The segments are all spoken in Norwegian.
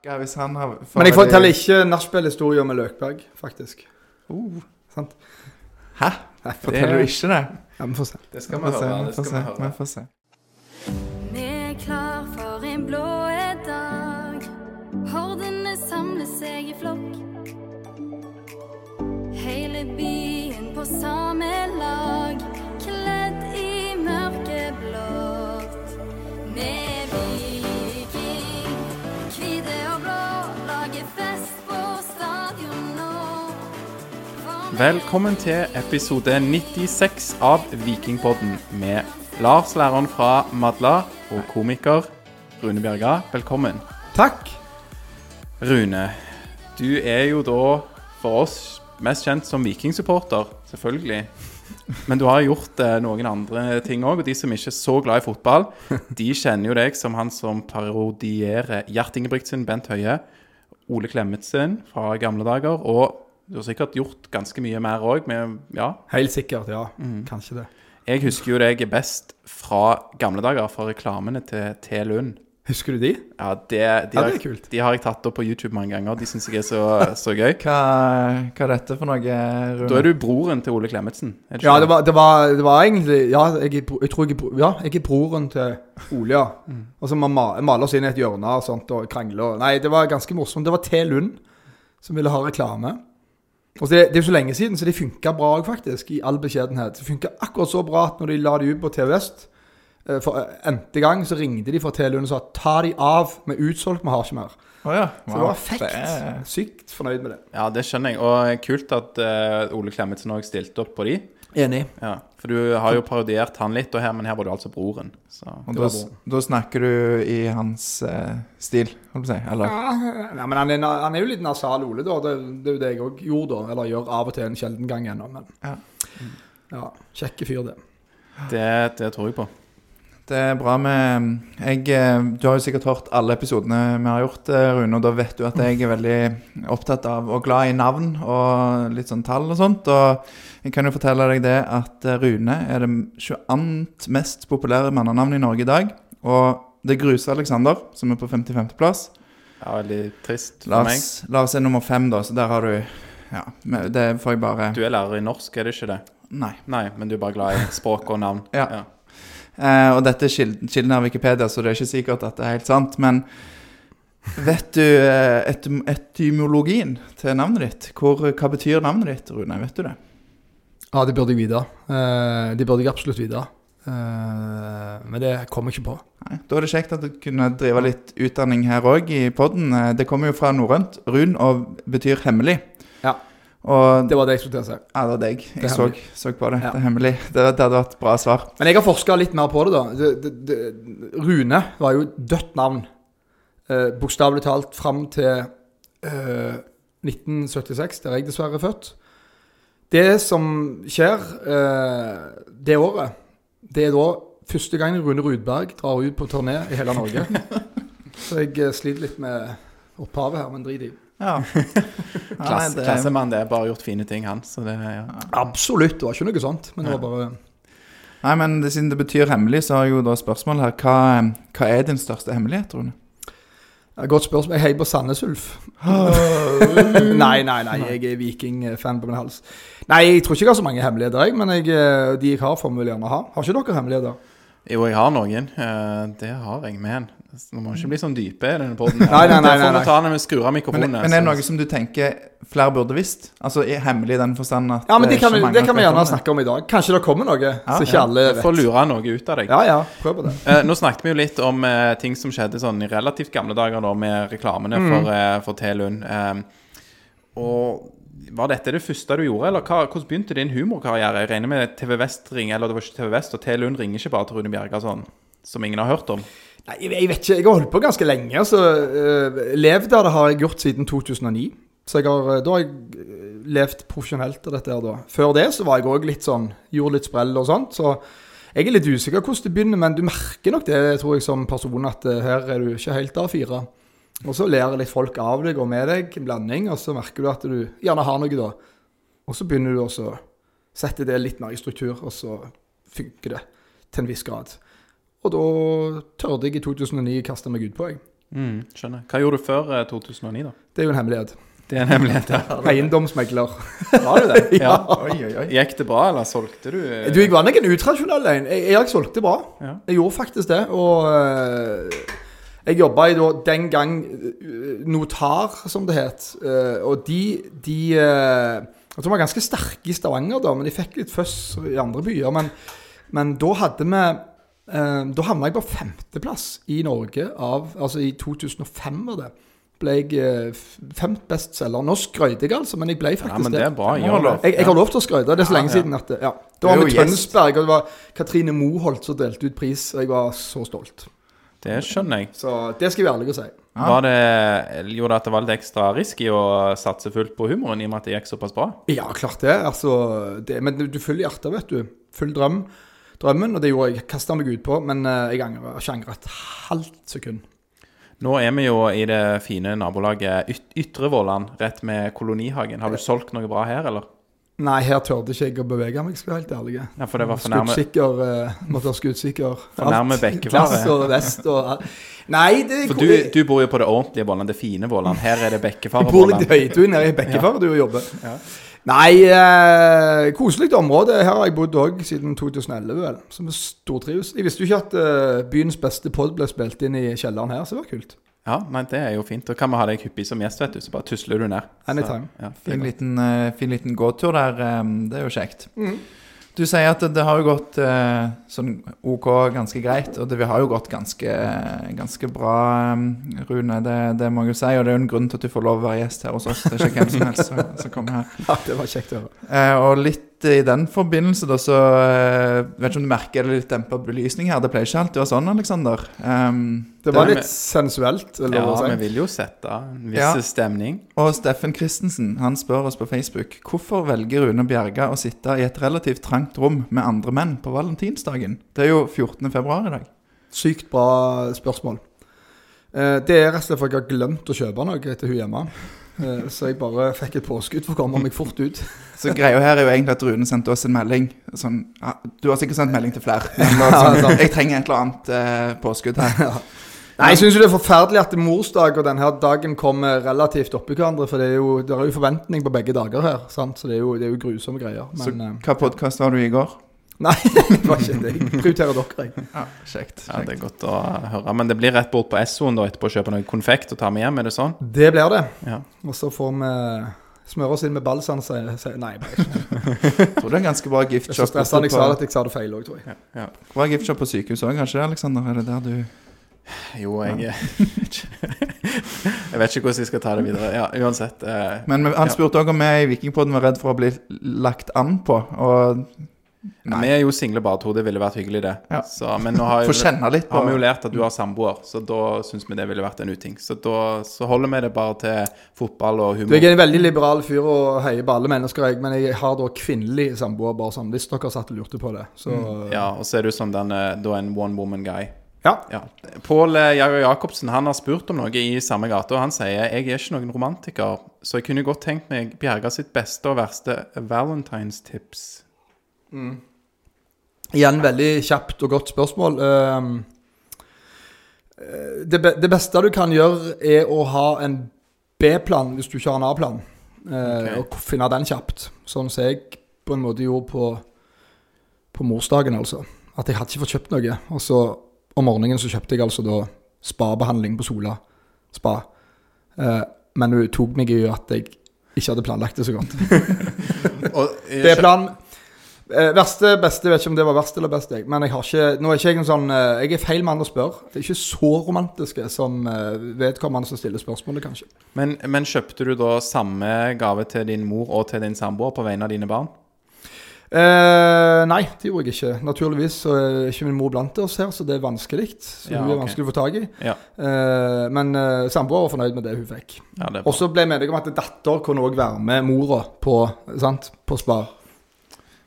Hva hvis han har Men jeg forteller ikke nachspiel-historier med Løkberg, faktisk. Uh. Sant? Hæ? Nei, Forteller du ikke det? Ja, vi får se. Det skal Vi høre. Det skal vi se, vi får se. Vi er klar for en blå dag. Hordene samler seg i flokk. Hele byen på samme lag, Velkommen til episode 96 av Vikingpodden med Lars læreren fra Madla og komiker Rune Bjerga. Velkommen. Takk. Rune, du er jo da for oss mest kjent som vikingsupporter, selvfølgelig. Men du har gjort eh, noen andre ting òg, og de som ikke er så glad i fotball, de kjenner jo deg som han som parodierer Gjert Ingebrigtsen, Bent Høie, Ole Klemetsen fra gamle dager, og du har sikkert gjort ganske mye mer òg, med Ja. Helt sikkert, ja. Mm. Kanskje det. Jeg husker jo deg best fra gamle dager, fra reklamene til T. Lund. Husker du de? Ja, det, de, Ja, det har, er kult. de har jeg tatt opp på YouTube mange ganger. De syns jeg er så, så gøy. Hva, hva er dette for noe, Rune? Da er du broren til Ole Klemetsen. er Ja, det var, det var, det var egentlig Ja, jeg, jeg tror jeg, er ja, jeg er broren til Ole, ja. Mm. Og så man ma- maler oss inn i et hjørne og sånt og krangler. Nei, det var ganske morsomt. Det var T. Lund som ville ha reklame. Og det, det er jo så lenge siden, så det funka bra òg, faktisk. I all beskjedenhet. Det funka akkurat så bra at når de la det ut på TV Vest eh, For eh, n-te gang så ringte de fra T. Lund og sa ta de av, vi er utsolgt, vi har ikke mer. Oh ja. Så det var fekt. Det er- Sykt fornøyd med det. Ja, det skjønner jeg. Og kult at uh, Ole Klemetsen òg stilte opp på de. Enig. Ja, For du har jo parodiert han litt, og her, men her var du altså broren. Så Og det da, da snakker du i hans eh, stil, holdt på å si. Eller? Ja, men han er, han er jo litt nasal Ole, da. Det, det er jo det jeg òg gjorde, da. Eller gjør av og til en sjelden gang ennå. Men Ja. ja, kjekke fyr, det. Det, det tror jeg på. Det er bra med jeg, eh, Du har jo sikkert hørt alle episodene vi har gjort, eh, Rune, og da vet du at jeg er veldig opptatt av og glad i navn og litt sånn tall og sånt. Og jeg kan jo fortelle deg det at eh, Rune er det 22. mest populære mannenavnet i Norge i dag. Og det gruser Aleksander, Alexander, som er på 55.-plass. Ja, Veldig trist for meg. Lars, Lars er nummer fem, da, så der har du Ja, det får jeg bare Du er lærer i norsk, er det ikke det? Nei. Nei, men du er bare glad i språk og navn. Ja. Eh, og dette er kilden, av Wikipedia, så det er ikke sikkert at det er helt sant. Men vet du eh, etym etymologien til navnet ditt? Hvor, hva betyr navnet ditt, Rune? Vet du det? Ja, det burde jeg vite. Eh, det burde jeg absolutt vite. Eh, men det kommer jeg ikke på. Nei. Da er det kjekt at du kunne drive litt utdanning her òg i poden. Det kommer jo fra norrønt. Run og betyr hemmelig. Ja. Og Det var det jeg skulle til å si. ja, det var deg. Det Jeg så, så på det. Ja. Det er hemmelig. Det, det hadde vært bra svar. Men jeg har forska litt mer på det, da. Det, det, det, Rune var jo dødt navn. Eh, Bokstavelig talt fram til eh, 1976, der jeg dessverre er født. Det som skjer eh, det året, det er da første gang Rune Rudberg drar ut på turné i hele Norge. Så jeg eh, sliter litt med opphavet her, men drit i. Ja. Klasse, det- Klassemann, det er bare gjort fine ting, han. Så det, ja. Absolutt, det var ikke noe sånt. Men det var bare Nei, men det, siden det betyr hemmelig, så har jeg jo da spørsmål her. Hva, hva er din største hemmelighet, Rune? Godt spørsmål. Jeg heier på Sandnes Ulf. nei, nei, nei. Jeg er Viking-fan på min hals. Nei, jeg tror ikke jeg har så mange hemmeligheter, jeg. Men jeg, eh, de jeg har, får vi vel gjerne ha. Har ikke dere hemmeligheter? Jo, jeg har noen. Eh, det har jeg. Men nå må ikke bli sånn dype i denne poden. Nei, nei, nei, nei, nei, Men, men er det noe som du tenker flere burde visst? Altså er hemmelig i den forstand at Ja, men det er kan, vi, det kan vi gjerne snakke om i dag. Kanskje det kommer noe så ikke ja. alle vet. får lure noe ut av deg. Ja, ja. Prøv på det. Eh, nå snakket vi jo litt om eh, ting som skjedde sånn i relativt gamle dager da, med reklamene for, eh, for T. Lund. Eh, og var dette det første du gjorde, eller hva, hvordan begynte din humorkarriere? Jeg regner med TV Vest ringer, eller det var ikke TV Vest, og T. Lund ringer ikke bare til Rune Bjerga sånn, som ingen har hørt om. Jeg, jeg vet ikke. Jeg har holdt på ganske lenge. Altså, uh, levd av det har jeg gjort siden 2009. Så jeg har, eh, da har jeg eh, levd profesjonelt av dette her da. Før det så var jeg òg litt sånn Gjorde litt sprell og sånt. Så jeg er litt usikker hvordan det begynner, men du merker nok det, tror jeg, som person, at her er du ikke helt A4. Og så ler litt folk av deg og med deg, en blanding, og så merker du at du gjerne har noe, da. Og så begynner du å sette det litt mer i struktur, og så funker det til en viss grad. Og da tørde jeg i 2009 kaste meg utpå, jeg. Mm, skjønner. Hva gjorde du før eh, 2009, da? Det er jo en hemmelighet. Det er en hemmelighet, ja. Eiendomsmegler. Var du det? Ja. Oi, oi, oi. Gikk det bra, eller solgte du? eh, Du, jeg var nok en utradisjonell en. Jeg, jeg solgte bra. Ja. Jeg gjorde faktisk det. Og uh, jeg jobba i da, den gang eh, Notar, som det het. Uh, og de, de uh, Jeg tror de var ganske sterke i Stavanger, da, men de fikk litt føss i andre byer. Men, men da hadde vi eh, Da havna jeg på femteplass i Norge av Altså i 2005 var det. Ble jeg eh, femt bestselger. Nå skrøyter jeg altså, men jeg ble faktisk Ja, men det er bra. jeg, jeg, jeg har lov til å skryte. Det er så lenge ja. siden at ja. Da var vi i. Tønsberg, og det var Katrine Moholt som delte ut pris. Og jeg var så stolt. Det skjønner jeg. Så det skal jeg være ærlig og si. Ja. Var det, gjorde det at det var litt ekstra risky å satse fullt på humoren, i og med at det gikk såpass bra? Ja, klart det. Altså, det men du, du følger hjertet, vet du. Full drøm. Drømmen, og det gjorde jeg. Kasta meg ut på, men eh, jeg angrer ikke angrer et halvt sekund. Nå er vi jo i det fine nabolaget Yt Ytre Våland, rett med Kolonihagen. Har du solgt noe bra her, eller? Nei, her tørde ikke jeg å bevege meg, skal jeg være helt ærlig. Ja, for det var for nærme, Skuddsikker. uh, måtte være skuddsikker. For nærme. Glass og vest og alt. Nei, det For du, du bor jo på det ordentlige Våland, det fine Våland. Her er det Jeg bor litt i høytun nede i Bekkefaret du jobber. Ja. Nei, eh, koselig område. Her har jeg bodd òg siden 2011, vel. Så vi stortrives. Jeg visste jo ikke at eh, byens beste pod ble spilt inn i kjelleren her, så det var kult. Ja, nei, det er jo fint. Da kan vi ha deg hyppig som gjest, vet du. Så bare tusler du ned. Så, ja, Fin liten, eh, fin liten gåtur der. eh, det er jo kjekt. Du sier at det, det har jo gått eh, sånn OK ganske greit, og det vi har jo gått ganske, ganske bra, eh, Rune. Det, det må jeg jo si, og det er jo en grunn til at du får lov å være gjest her hos oss. Det er ikke hvem som helst som kommer her. Ja, det var kjekt å høre. Eh, og litt i den forbindelse, da, så eh, Vet ikke om du merker det litt dempa belysning her. Det pleier ikke alltid å være sånn, Aleksander. Um, Det var Det litt litt sensuelt. Eller Ja, vi vil jo sette en viss Ja. stemning. Og Steffen Christensen han spør oss på Facebook hvorfor velger Rune Bjerga å sitte i et relativt trangt rom med andre menn på valentinsdagen. Det er jo 14. februar i dag. Sykt bra spørsmål. Eh, det er rett og slett fordi jeg har glemt å kjøpe noe til hun hjemme. Eh, så jeg bare fikk et påskudd for å komme meg fort ut. Så greia her er jo egentlig at Rune sendte oss en melding. Sånn, ja, du har sikkert sendt melding til flere. Sånn, jeg trenger et eller annet eh, påskudd her. Nei, Jeg syns det er forferdelig at morsdag og denne dagen kommer relativt oppi hverandre. For det er jo, det er jo forventning på begge dager her. Sant? Så det er jo, det er jo grusomme greier. Men så hva podkast var du i går? Nei, det var ikke det. Jeg prioriterer dere, jeg. Ja, kjekt. Ja, det er godt å høre. Men det blir rett bort på Essoen da etterpå å kjøpe noe konfekt og ta med hjem, er det sånn? Det blir det. Ja. Og så får vi smøre oss inn med balsam. sier- sier- Nei, bare ikke. Jeg tror det er en ganske bra Jeg giftshop. Jeg, jeg sa det at jeg sa det feil òg, tror jeg. Ja. Bra giftshop på sykehuset òg, kanskje, Aleksander? Er det der du Jo, jeg Jeg vet ikke hvordan jeg skal ta det videre. Ja, uansett. Eh, Men men han spurte òg om vi i Vikingpodden var redd for å bli lagt an på. Og vi er jo single bare to, det ville vært hyggelig, det. Ja. Så, men nå har, jeg, litt har vi jo lært at du har samboer, så da syns vi det ville vært en uting. Så da så holder vi det bare til fotball og Du, humor. jeg er en veldig liberal fyr og heier på alle mennesker, jeg, men jeg har da kvinnelig samboer, bare sånn, hvis dere satt og lurte på det. Så Mm. Ja, og så er du som den, eh, da en one woman guy. ja. Ja. Pål eh, Jacobsen han har spurt om noe i samme gate, og han sier jeg er ikke noen romantiker, så jeg kunne godt tenkt meg Bjerga sitt beste og verste valentines-tips. Igjen veldig kjapt og godt spørsmål. Ehm, eh, det, be det beste du kan gjøre, er å ha en B-plan hvis du ikke har en A-plan. Eh, Ok. Og finne den kjapt. Sånn som jeg på en måte gjorde på, på morsdagen, altså. At jeg hadde ikke fått kjøpt noe. Og så om morgenen så kjøpte jeg altså da spabehandling på Sola spa. Eh, men hun tok meg i at jeg ikke hadde planlagt det så godt. B-plan. Eh, verste, beste, jeg vet ikke om det var verst eller best, jeg. Men jeg har ikke, nå er ikke jeg en sånn eh, Jeg er feil mann å spørre. Det er ikke så romantiske som eh, vedkommende som stiller spørsmålet, kanskje. Men, men kjøpte du da samme gave til din mor og til din samboer på vegne av dine barn? Eh, nei, det gjorde jeg ikke. Naturligvis så er ikke min mor blant oss her, så det er vanskelig. Så Ja, er ok. vanskelig å få tak i. Ja. Eh, men eh, samboer var fornøyd med det hun fikk. Ja, Og så ble vi enige om at datter kunne òg være med mora på, sant? på spa.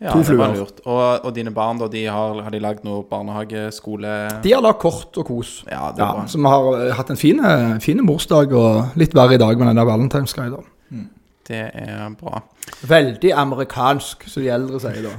Ja, to fluer. Og, og dine barn, da, de har, har de lagd noe barnehageskole... De har lagd kort og kos. Ja, det er Ja, bra. så vi har eh, hatt en fin, fin morsdag, og litt verre i dag med den der valentinsgreia. Mm. Det er bra. Veldig amerikansk, som de eldre sier da.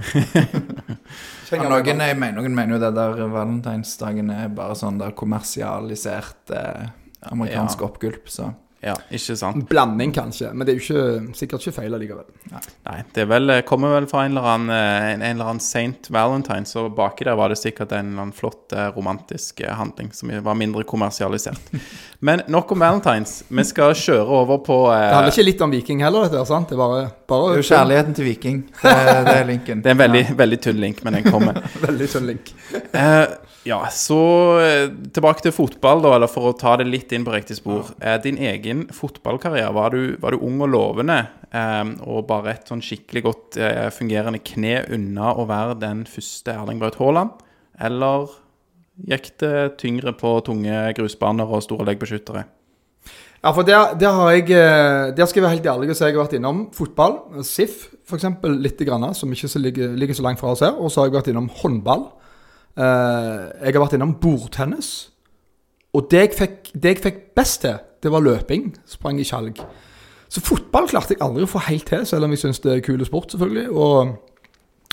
ja, noen, jeg mener, noen mener jo det der valentinsdagen er bare sånn der kommersialisert eh, amerikansk Ja. oppgulp. Så Ja, ikke sant? Blanding, kanskje. Men det er jo ikke, sikkert ikke feil allikevel. Nei, det er vel, kommer vel fra en eller annen, eh, en, en eller annen Saint Valentine, så baki der var det sikkert en eller annen flott eh, romantisk eh, handling som var mindre kommersialisert. Men nok om Valentines. Vi skal kjøre over på eh, Det handler ikke litt om Viking heller, dette. her, sant? Det er bare, det er jo kjærligheten til Viking. Det, det er linken. Det er en veldig, veldig tynn link, men den kommer. Veldig tynn link. Eh, ja, så eh, tilbake til fotball, da, eller for å ta det litt inn på riktig spor. Eh, din egen fotballkarriere, var du, var du ung og lovende, eh, og bare et sånn skikkelig godt eh, fungerende kne unna å være den første Erling Braut Haaland? Eller gikk det tyngre på tunge grusbaner og store leggbeskyttere? Ja, for der, der har jeg eh, Der skal jeg være helt ærlig og si jeg har vært innom fotball. SIF, f.eks. lite grann, som ikke så ligger, ligger så langt fra oss her. Og så har jeg vært innom håndball. Eh, jeg har vært innom bordtennis. Og det jeg, fikk, det jeg fikk best til, det var løping. Sprang i skjalg. Så fotball klarte jeg aldri å få helt til, selv om jeg syns det er kul sport, selvfølgelig. Og,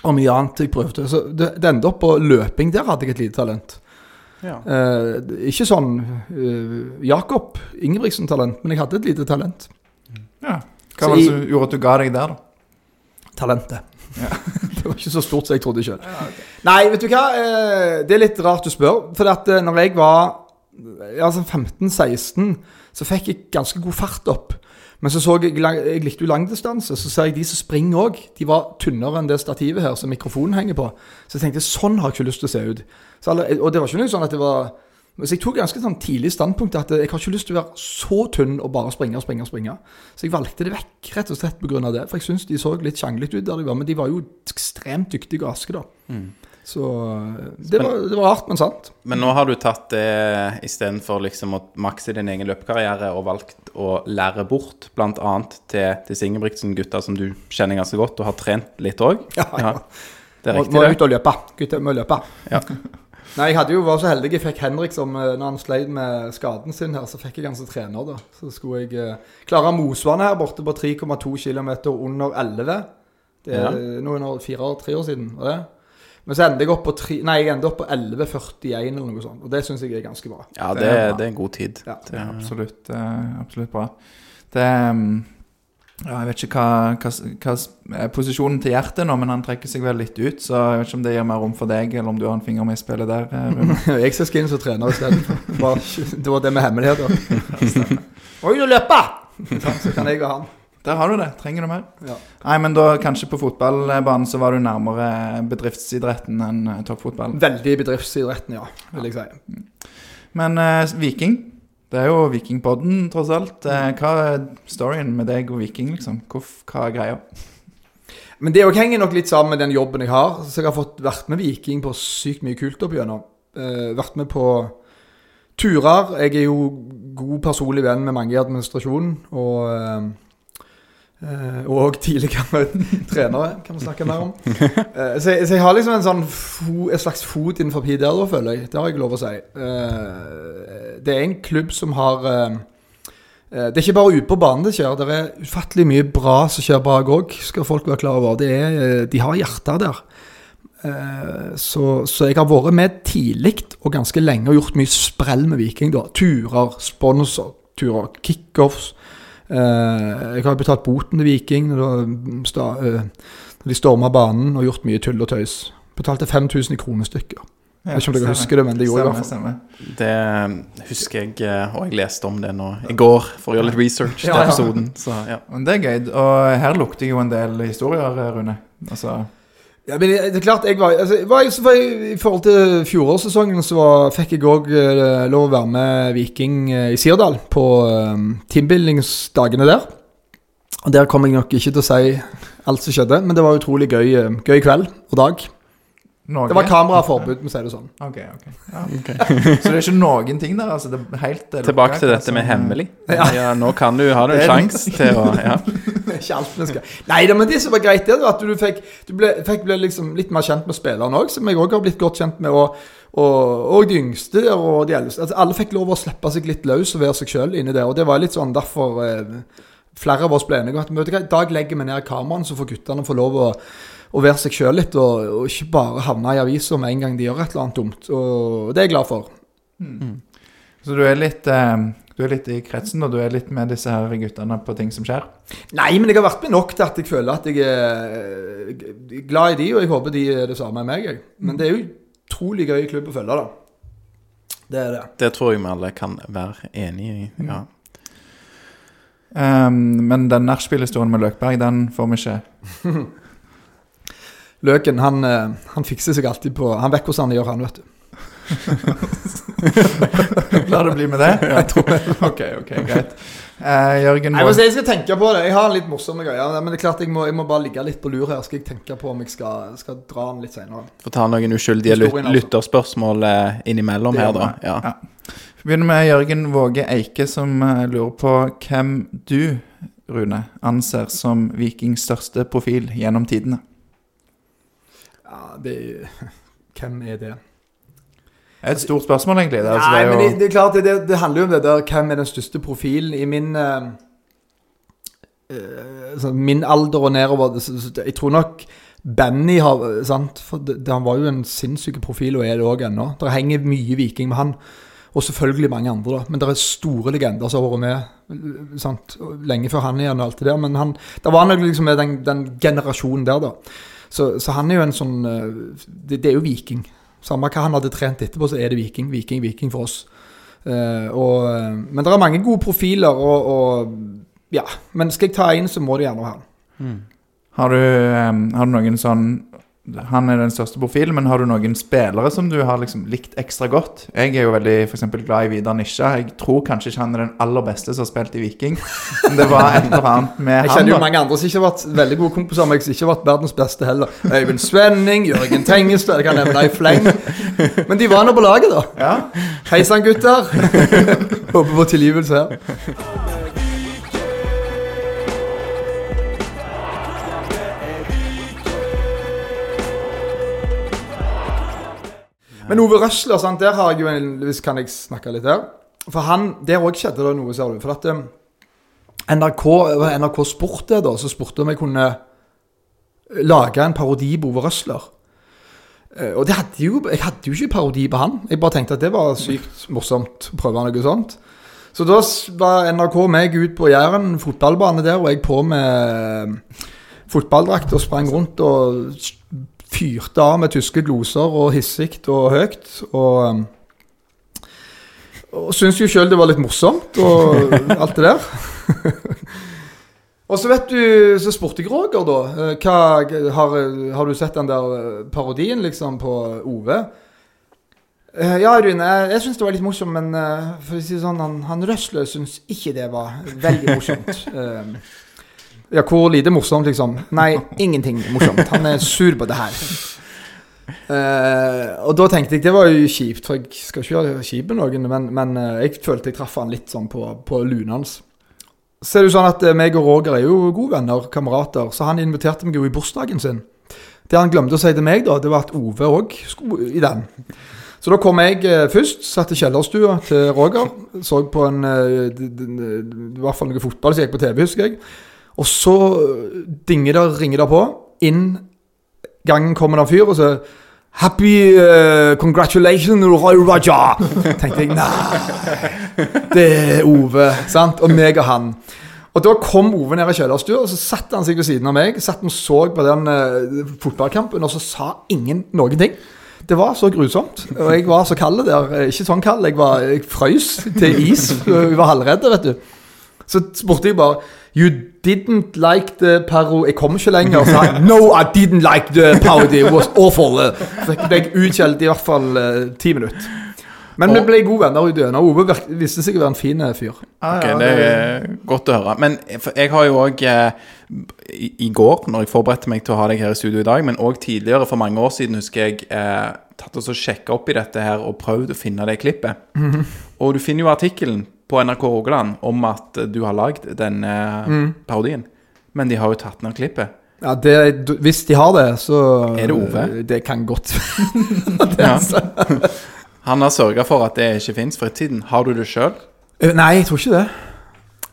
og mye annet jeg prøvde. Så det, det endte opp på løping. Der hadde jeg et lite talent. Ja. Eh, ikke sånn eh, Jakob Ingebrigtsen-talent, men jeg hadde et lite talent. Ja. Hva var det som gjorde at du ga deg der, da? Talentet. det var ikke så stort som jeg trodde sjøl. Nei, vet du hva. Eh, det er litt rart du spør. For at eh, når jeg var ja, sånn 15-16, så fikk jeg ganske god fart opp. Men så så jeg Jeg likte jo langdistanse. Så ser jeg de som springer òg. De var tynnere enn det stativet her som mikrofonen henger på. Så jeg tenkte sånn har jeg ikke lyst til å se ut. Alle, og det var ikke noe sånn at det var så jeg tok ganske sånn tidlig standpunkt at jeg har ikke lyst til å være så tynn og bare springe og springe. og springe. Så jeg valgte det vekk, rett og slett pga. det. For jeg syns de så litt sjanglete ut der de var, men de var jo ekstremt dyktige og raske, da. Så det var, det var rart, men sant. Men nå har du tatt det istedenfor liksom å makse din egen løpekarriere og valgt å lære bort, bl.a. til disse Ingebrigtsen-gutta som du kjenner ganske godt og har trent litt òg. Ja, ja. Det er Må, riktig, må det. ut og løpe. Gutter må løpe. Ja. Nei, jeg hadde jo var så heldig jeg fikk Henrik som eh, når han sleit med skaden sin her, så fikk jeg han som trener, da. Så skulle jeg eh, klare Mosvannet her borte på 3,2 km under 11. Det er Ja. nå under fire-tre år siden. var det? Men så ender jeg opp på, tre, nei, jeg ender opp på 11,41 eller noe sånt. Og det syns jeg er ganske bra. Ja, Det det, er bra. det er en god tid. Ja. Det er absolutt, eh, absolutt bra. Det um, ja, Jeg vet ikke hva, hva, hva er posisjonen til hjertet nå, men han trekker seg vel litt ut. Så jeg vet ikke om det gir mer rom for deg, eller om du har en finger med i spillet der. eh, jeg skal skal inn som trener istedenfor. Det var det med hemmeligheter. Oi, nå løper! Så kan jeg og han. Der har du det. Trenger du mer? Ja. Nei, men da kanskje på fotballbanen så var du nærmere bedriftsidretten enn toppfotballen? Veldig bedriftsidretten, ja, vil jeg si. Men eh, Viking, det er jo Vikingpodden, tross alt. Eh, hva er storyen med deg og Viking, liksom? Hva er greia? Men det henger nok litt sammen med den jobben jeg har. Så jeg har fått vært med Viking på sykt mye kult opp igjennom. Eh, vært med på turer. Jeg er jo god personlig venn med mange i administrasjonen. Og eh, eh, og tidligere trenere, kan vi snakke mer om. Eh, så, jeg, så jeg har liksom en sånn fo, et slags fot innenfor der, føler jeg. Det har jeg lov å si. Eh, det er en klubb som har eh, Eh, Det er ikke bare ute på banen det skjer. Det er ufattelig mye bra som skjer bak òg, skal folk være klar over. Er, eh, de har hjerter der. Eh, Så, så jeg har vært med tidlig og ganske lenge og gjort mye sprell med Viking. da. Turer, sponsorturer, kickoffs. Eh, Jeg har betalt boten til Viking når de sta- eh, når de storma banen og gjort mye tull og tøys. Betalte 5000 i kronestykker. Jeg vet ikke om dere husker det, men det gjorde jeg i hvert fall. Det husker jeg, eh, og jeg leste om det nå i går for å gjøre litt research til Ja, ja. episoden. Så ja. Men det er gøy. Og her lukter jo en del historier, Rune. Altså, Ja, men det er klart, jeg var, altså, var, jeg var I forhold til fjorårssesongen så var, fikk jeg òg lov å være med Viking uh, i Sirdal på uh, teambuildingsdagene der. Og Der kom jeg nok ikke til å si alt som skjedde, men det var utrolig gøy, eh, gøy kveld og dag. Norge? Det var kameraforbud, vi sier det sånn. Ok, ok. Ja. Så det er ikke noen ting der, altså? Det er helt eh, Tilbake til dette med altså. hemmelig. Ja. Ja, nå kan du ha en Det er- sjanse til å ja. ikke alt vi skal Nei da, men det som var greit, det var at du fikk, du ble, fikk ble liksom litt mer kjent med spillerne òg, som jeg òg har blitt godt kjent med. Og, og, og de yngste og de eldste. Altså, alle fikk lov å slippe seg litt løs og være seg sjøl inni der. Og det var litt sånn derfor eh, flere av oss ble enige om at du i dag legger vi ned kameraene, så får guttene få lov å, å være seg sjøl litt, og, og ikke bare havne i avisa med en gang de gjør et eller annet dumt. Og det er jeg glad for. Så du er litt eh, Du er litt i kretsen, og du er litt med disse her guttene på ting som skjer. Nei, men jeg har vært med nok til at jeg føler at jeg er glad i de, og jeg håper de er det samme med meg. Jeg. Men det er jo utrolig gøy klubb å følge, da. Det er det. Det tror jeg vi alle kan være enig i. Ja. Um, men den nachspiel-historien med Løkberg, den får vi ikke. Løken, han, eh, han fikser seg alltid på Han vet hvordan han gjør, han, vet du. La det bli med det? Jeg tror det. Ok, ok, greit. Uh, Jørgen Nei, Jeg skal tenke på det. Jeg har en litt morsomme greier. Men det er klart jeg må, jeg må bare ligge litt på lur her. Skal jeg tenke på om jeg skal, skal dra den litt senere. Få ta noen uskyldige lyt altså. lytterspørsmål eh, innimellom her, da. Ja. Ja. Vi begynner med Jørgen Våge Eike, som lurer på hvem du, Rune, anser som Vikings største profil gjennom tidene. Ja, det Hvem er det? Et stort spørsmål, egentlig. Det, altså, Nei, det er men det, det er klart det, det, handler jo om det der Hvem er den største profilen i min uh, sånn, Min alder og nedover Jeg tror nok Benny har sant? For Han var jo en sinnssyk profil, og er det òg ennå. Det henger mye Viking med han. Og selvfølgelig mange andre, da. Men det er store legender som har vært med sant? lenge før han igjen og alt det der. Men han, det var nok liksom med den, den generasjonen der, da. Så, så han er jo en sånn eh, det, det er jo Viking. Samme hva han hadde trent etterpå, så er det Viking. Viking, Viking for oss. Uh, og, eh, men det er mange gode profiler, og, og ja. Men skal jeg ta en, så må det gjerne være han. har, du, eh, har du noen sånn Han er den største profilen, men har du noen spillere som du har liksom likt ekstra godt? Jeg er jo veldig for eksempel, glad i Vidar Nisja. Jeg tror kanskje ikke han er den aller beste som har spilt i Viking, men det var et eller annet med han. Jeg kjenner jo mange andre som ikke har vært veldig gode kompiser men jeg som ikke har vært verdens beste heller. Øyvind Svenning, Jørgen Tengestad, jeg kan nevne i fleng. Men de var nå på laget, da. Ja, Hei sann, gutter. Håper på tilgivelse her. Men Ove Røsler, sant, der har jeg jo en Hvis kan jeg snakke litt her? For han, Der òg skjedde det noe, ser du. For at eh, NRK, NRK Sport da, så spurte om jeg kunne lage en parodi på Ove Røsler. Eh, Og hadde jo, jeg hadde jo ikke parodi på han. Jeg bare tenkte at det var sykt morsomt å prøve noe sånt. Så da var NRK meg ut på Jæren, fotballbane der, og jeg på med fotballdrakt og sprang rundt og fyrte av med tyske gloser og hissig og høyt. Og, um, og syntes jo sjøl det var litt morsomt og alt det der. Og så vet du, så spurte jeg Roger, da. eh, Hva, har, har du sett den der eh, parodien liksom på Ove? Eh, Ja, Rune, jeg, jeg syns det var litt morsomt, men for å si det sånn, han, han Røsle syns ikke det var veldig morsomt. Ja, hvor lite morsomt, liksom? Nei, ingenting morsomt. Han er sur på det her. Uh, og da tenkte jeg det var jo kjipt, for jeg skal ikke være kjip med noen, men, men uh, jeg følte jeg traff han litt sånn på, på lunen hans. Så er det jo sånn at uh, meg og Roger er jo gode venner, kamerater, så han inviterte meg jo i bursdagen sin. Det han glemte å si til meg, da, det var at Ove òg skulle i den. Så da kom jeg først, satt i kjellerstua til Roger. Så på en I hvert fall noe fotball som gikk på TV, husker jeg. Og så eh, dinger det, ringer det på. Inn gangen kommer det en fyr og så Happy uh, congratulations, Roy Raja. Tenkte jeg, nei, det er Ove. sant? Og meg og han. Og da kom Ove ned i kjellerstua, og så satte han seg ved siden av meg. Satt og så på den uh, fotballkampen, og så sa ingen noen ting. Det var så grusomt. Og jeg var så kald der. Ikke sånn kald, jeg, var, jeg frøs til is. Vi var halvredde, vet du. Så spurte jeg bare You didn't like the paro... Jeg kom ikke lenger. Så han, no, I didn't like the parody. It was awful. Så jeg ble utskjelt i hvert fall eh, ti minutter. Men vi ble gode venner i døgnet. Ove viste seg å være en fin eh, fyr. Ja, Ok, det er godt å høre. Men jeg har jo òg eh, i, går, når jeg forberedte meg til å ha deg her i studio i dag, men òg tidligere, for mange år siden, husker jeg eh, tatt og så sjekka opp i dette her og prøvd å finne det klippet. Og du finner jo artikkelen på NRK Rogaland om at du har lagd den eh, parodien. Men de har jo tatt ned klippet. Ja, det, Hvis de har det, så Er det Ove? Det kan godt Ja. Han har sørga for at det ikke fins for tiden. Har du det sjøl? Eh, Nei, jeg tror ikke det.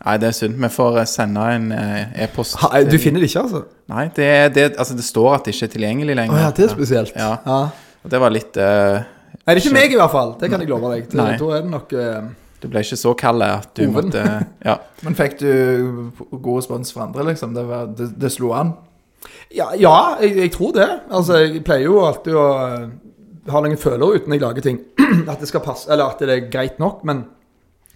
Nei, det er synd. Vi får eh, sende en e-post. Du finner det ikke, altså? Nei, det, det, altså, det står at det ikke er tilgjengelig lenger. lenger. ja, det er spesielt. Ja. Ja. Det var litt uh, Nei, det er ikke meg i hvert fall. Det kan jeg love deg. Det, Nei. da er det nok eh, Du ble ikke så kald at du Oven. måtte Ja. Men fikk du god respons fra andre, liksom? Det, var, det, det slo an? Ja, ja jeg, jeg tror det. Altså, jeg pleier jo alltid å eh, ha noen følere uten jeg lager ting. At det skal passe, eller at det er greit nok. Men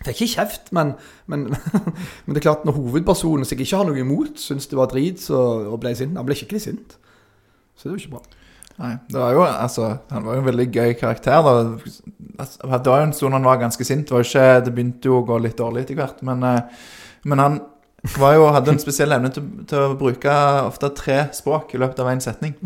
er ikke kjeft. Men, men, men det er klart, når hovedpersonen som jeg ikke har noe imot, syns det var drit så, og ble sint Han ble skikkelig sint. Så det er jo ikke bra. Nei, det var jo, altså, Han var jo en veldig gøy karakter. da. Altså, Det var jo en stund han var ganske sint. Det, var ikke, det begynte jo å gå litt dårlig etter hvert. Men, eh, men han var jo, hadde en spesiell evne til, til å bruke ofte tre språk i løpet av én setning.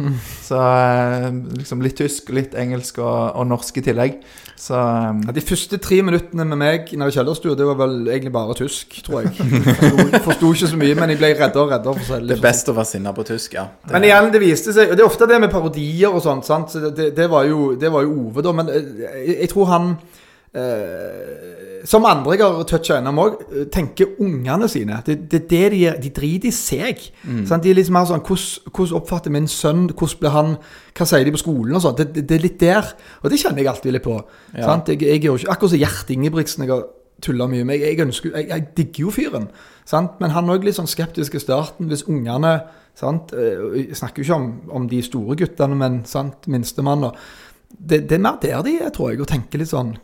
Så eh, liksom litt tysk, litt engelsk og, og norsk i tillegg. Så eh, Ja, de første tre minuttene med meg nede i kjellerstua, det var vel egentlig bare tysk, tror jeg. Forsto, forsto ikke så mye, men jeg ble reddere og reddere. For det Det er best å være sinna på tysk, ja. Det, Men igjen, det viste seg og Det er ofte det med parodier og sånt. sant? Så det, det, det, var jo, det var jo Ove, da. Men eh, jeg, jeg tror han eh, Som andre jeg har toucha innom òg, tenker ungene sine. Det, det det de gjør. De driter i seg. Sant? De er litt mer sånn hvordan, oppfatter min sønn Hvordan blir han Hva sier de på skolen og sånt? Det, det, er litt der. Og det kjenner jeg alltid litt på. Ja. Sant? Jeg, jeg er jo ikke Akkurat som Gjert Ingebrigtsen. Jeg har tulla mye med. Jeg, jeg, ønsker, jeg, jeg digger jo fyren. Sant? Men han er òg litt sånn skeptisk i starten. Hvis ungene sant? eh, Jeg snakker jo ikke om, om de store guttene, men sant? minstemann. Det, det er mer der de er, tror jeg, og tenker litt sånn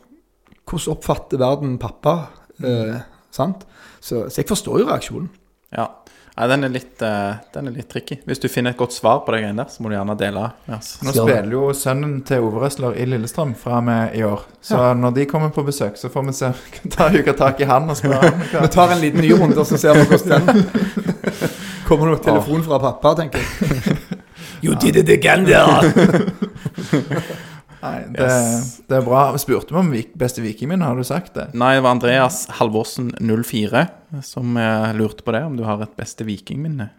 Hvordan oppfatter verden pappa? Eh, sant? Så, så jeg forstår jo reaksjonen. ja. Nei, den er, litt, uh, den er litt tricky. Hvis du finner et godt svar på de greiene der, så må du gjerne dele med oss. Nå spiller jo sønnen til Ove Røsler i Lillestrøm fra og med i år. Så når de kommer på besøk, så får vi se ta hugge tak i han og spørre han Vi tar en liten ny runde, og så ser vi hvordan den Kommer nok telefon fra pappa, tenker jeg. You did it again, there! Nei, det, Yes. det er bra. Spurte vi om beste beste vikingminne, har du sagt det? Nei, det var Andreas Halvorsen 04 som eh, lurte på det, om du har et beste vikingminne.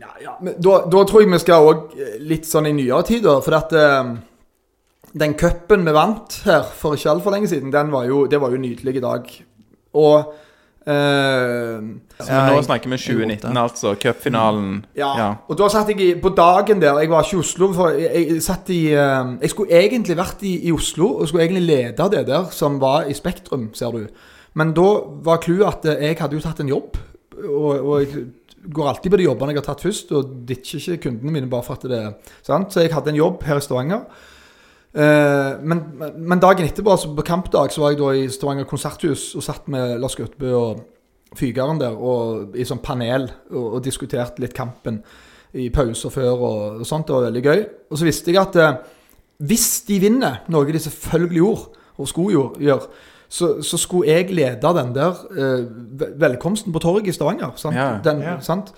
Ja, ja, men da, da tror jeg vi skal òg litt sånn i nyere tid, da. For at eh, den cupen vi vant her for ikke altfor lenge siden, den var jo, det var jo en nydelig dag. Og eh, Så vi nå snakker vi 2019, altså. Cupfinalen. ja. Ja. Og da satt jeg på dagen der Jeg var ikke i Oslo. For jeg, jeg satt i eh, Jeg skulle egentlig vært i, i Oslo og skulle egentlig lede det der som var i Spektrum, ser du. Men da var clouet at eh, jeg hadde jo tatt en jobb. Og, og jeg går alltid på de jobbene jeg har tatt først, og ditcher ikke kundene mine bare for at det er sant? Så jeg hadde en jobb her i Stavanger. Eh, men, men dagen etterpå, altså på kampdag, så var jeg da i Stavanger konserthus og satt med Lars Gautbø og Fygeren der og i sånn panel og, og diskuterte litt kampen i pauser før og, og sånt. Det var veldig gøy. Og så visste jeg at eh, hvis de vinner, noe de selvfølgelig gjorde, og skulle jo gjøre, så, så skulle jeg lede den der eh, velkomsten på torget i Stavanger. Sant? Ja, den, ja. sant?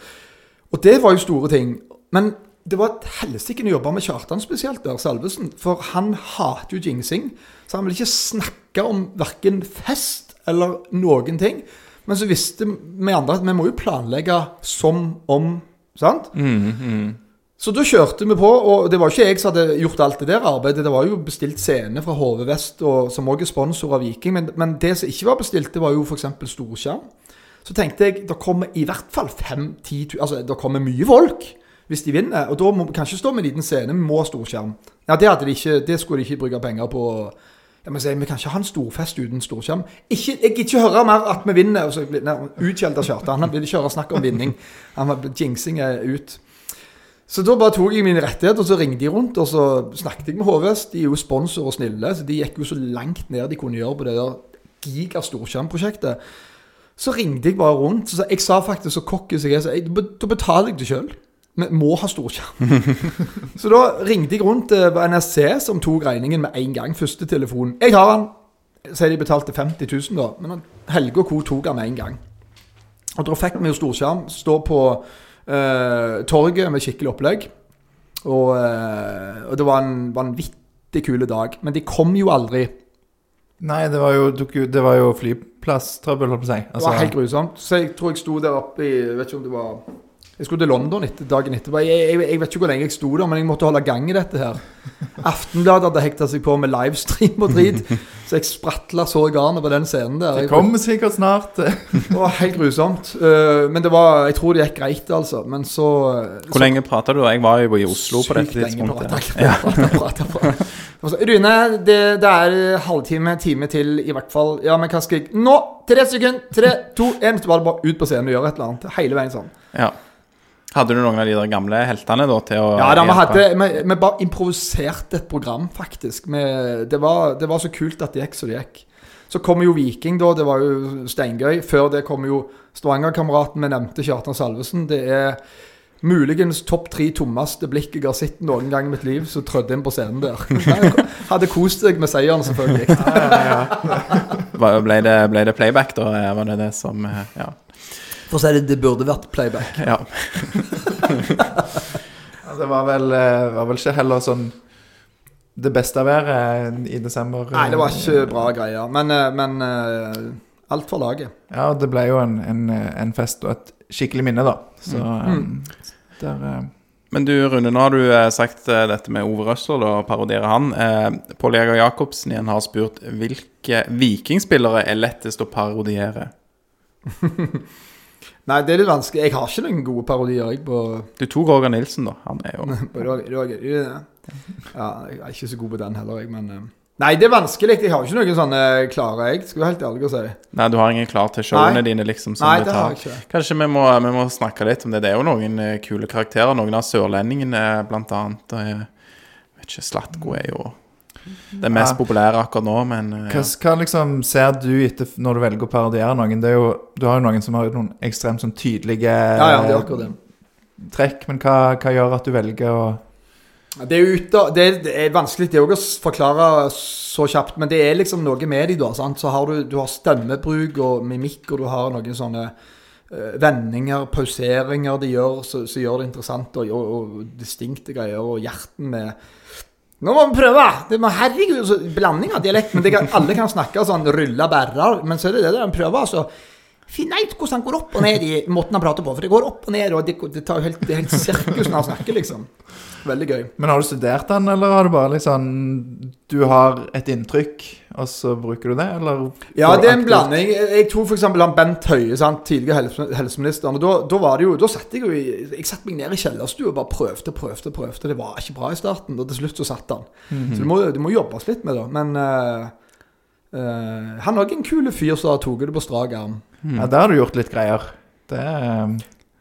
Og det var jo store ting. Men det var et helsike å jobbe med Kjartan spesielt der, Salvesen. For han hater jo jingsing. Så han ville ikke snakke om verken fest eller noen ting. Men så visste vi andre at vi må jo planlegge som om Sant? Mm, mm. Så da kjørte vi på, og det var ikke jeg som hadde gjort alt det der arbeidet. Det var jo bestilt scene fra HV Vest, og, som også er sponsor av Viking. Men, men det som ikke var bestilt, det var jo f.eks. storskjerm. Så tenkte jeg det kommer i hvert fall 5-10 Altså, det kommer mye folk hvis de vinner. Og da må vi kanskje stå med en liten scene, vi må ha storskjerm. Ja, det, de ikke, det skulle de ikke bruke penger på. Ja, men så, Vi kan ikke ha en storfest uten storskjerm. Ikke, jeg gidder ikke høre mer at vi vinner. Og så blir Utskjelt av Kjartan. Han vil ikke høre snakk om vinning. Han Jinxing er ut. Så da bare tok jeg mine rettigheter, og så ringte de rundt, og så snakket jeg med HVS. De er jo sponsor og snille, så de gikk jo så langt ned de kunne gjøre på det der giga-storskjermprosjektet. Så ringte jeg bare rundt. Så jeg sa faktisk så cocky som jeg er, så jeg, da betaler jeg det sjøl. Vi må ha storskjerm. så da ringte jeg rundt på NSC, som tok regningen med en gang. Første telefon. Jeg har den. Sier de betalte 50 000, da. Men Helge og co. tok den med en gang. Og da fikk vi jo storskjerm. Står på eh, torget med skikkelig opplegg. Og, eh, og det var en vanvittig kul dag. Men de kom jo aldri. Nei, det var jo, det var jo flyplasstrøbbel, holdt på å si. Det var helt grusomt. Så jeg tror jeg sto der oppe i Jeg vet ikke om det var Jeg skulle til London etter, dagen etterpå. Jeg, jeg, jeg vet ikke hvor lenge jeg sto der, men jeg måtte holde gang i dette her. Aftenbladet hadde hekta seg på med livestream og drit, så jeg spratla så i garnet på den scenen der. Det kommer sikkert snart. Det var helt grusomt. Eh, men det var Jeg tror det gikk greit, altså. Men så Hvor lenge prata du? Jeg var jo i Oslo på dette Sykt lenge prata, jeg. Så, Rune, det, det er halvtime, time til i hvert fall. Ja, men hva skal jeg Nå! Tre sekunder! Tre, to, én. Bare ut på scenen og gjøre et eller annet. Hele veien sånn. Ja. Hadde du noen av de der gamle heltene da til å Ja, da, vi, hadde, vi, vi bare improviserte et program, faktisk. Vi, det, var, det var så kult at det gikk så det gikk. Så kom jo Viking, da. Det var jo steingøy. Før det kom jo Stavanger-kameraten vi nevnte, Kjartan Salvesen. Det er muligens topp tre tommeste blikk jeg har sett noen gang i mitt liv, som trødde inn på scenen der. Jeg hadde kost deg med seieren, selvfølgelig. Hva- Ble det, ble det playback, da? Var det det som eh, Ja. For å si det, det burde vært playback. ja. Det var vel, eh, var vel ikke heller sånn det beste været i desember. Nei, det var ikke bra greier. Men, eh, men eh, alt for laget. Ja, det ble jo en, en, en fest og et skikkelig minne, da. Så Mm. eh, der eh, Men du Rune, nå har du eh, sagt eh, dette med Ove Røssel og parodierer han. Eh, Pål Jæger Jacobsen igjen har spurt hvilke vikingspillere er lettest å parodiere. Nei, det er litt vanskelig. Jeg har ikke noen gode parodier. Jeg på, Du tok Roger Nilsen, da. Han er jo Roger- Roger- Ja, jeg er ikke så god på den heller, jeg, men eh, Nei, det er vanskelig. Jeg har ikke noen sånne klare, jeg. Skal være helt ærlig å si. Nei, du har ingen klar til showene Nei. dine, liksom? Som Nei, det har jeg ikke. Kanskje vi må, vi må snakke litt om det. Det er jo noen eh, kule karakterer. Noen av sørlendingene, blant annet. Jeg vet ikke, Slatko er jo det mest Ja. populære akkurat nå, men ja. hva, hva liksom ser du etter når du velger å parodiere noen? Det er jo, du har jo noen som har noen ekstremt sånn tydelige Ja, ja, det er akkurat det. trekk, men hva, hva gjør at du velger å Det er, ute, det er, det er vanskelig det er å forklare så kjapt, men det er liksom noe med de da. Sant? Så har du, du har stemmebruk og mimikk, og du har noen sånne eh, vendinger, pauseringer de gjør, som gjør det interessant, og, og, og distinkte greier, og hjerten med Nå må vi prøve! Det må, herregud, så blanding av dialekt. Men kan, alle kan snakke sånn rulla bærrer, men så er det det der han prøver. altså ut hvordan han går opp og ned i måten han prater på. For det går opp og ned, og det, det, tar helt, det er helt sirkus når han snakker, liksom. Veldig gøy. Men har du studert den, eller har du bare liksom Du har et inntrykk, og så bruker du det, eller? Ja, det er en blanding. Jeg tok f.eks. han Bent Høie, sant? tidligere helse, helseministeren. og da, da var det jo, da satte jeg jo i Jeg satte meg ned i kjellerstua og bare prøvde prøvde, prøvde. Det var ikke bra i starten, og til slutt så satt han. Mhm. Så det må, du må jobbes litt med det. Men eh, eh, han er òg en kul fyr som har tatt det på strak arm. Ja, der har du gjort litt greier. Det er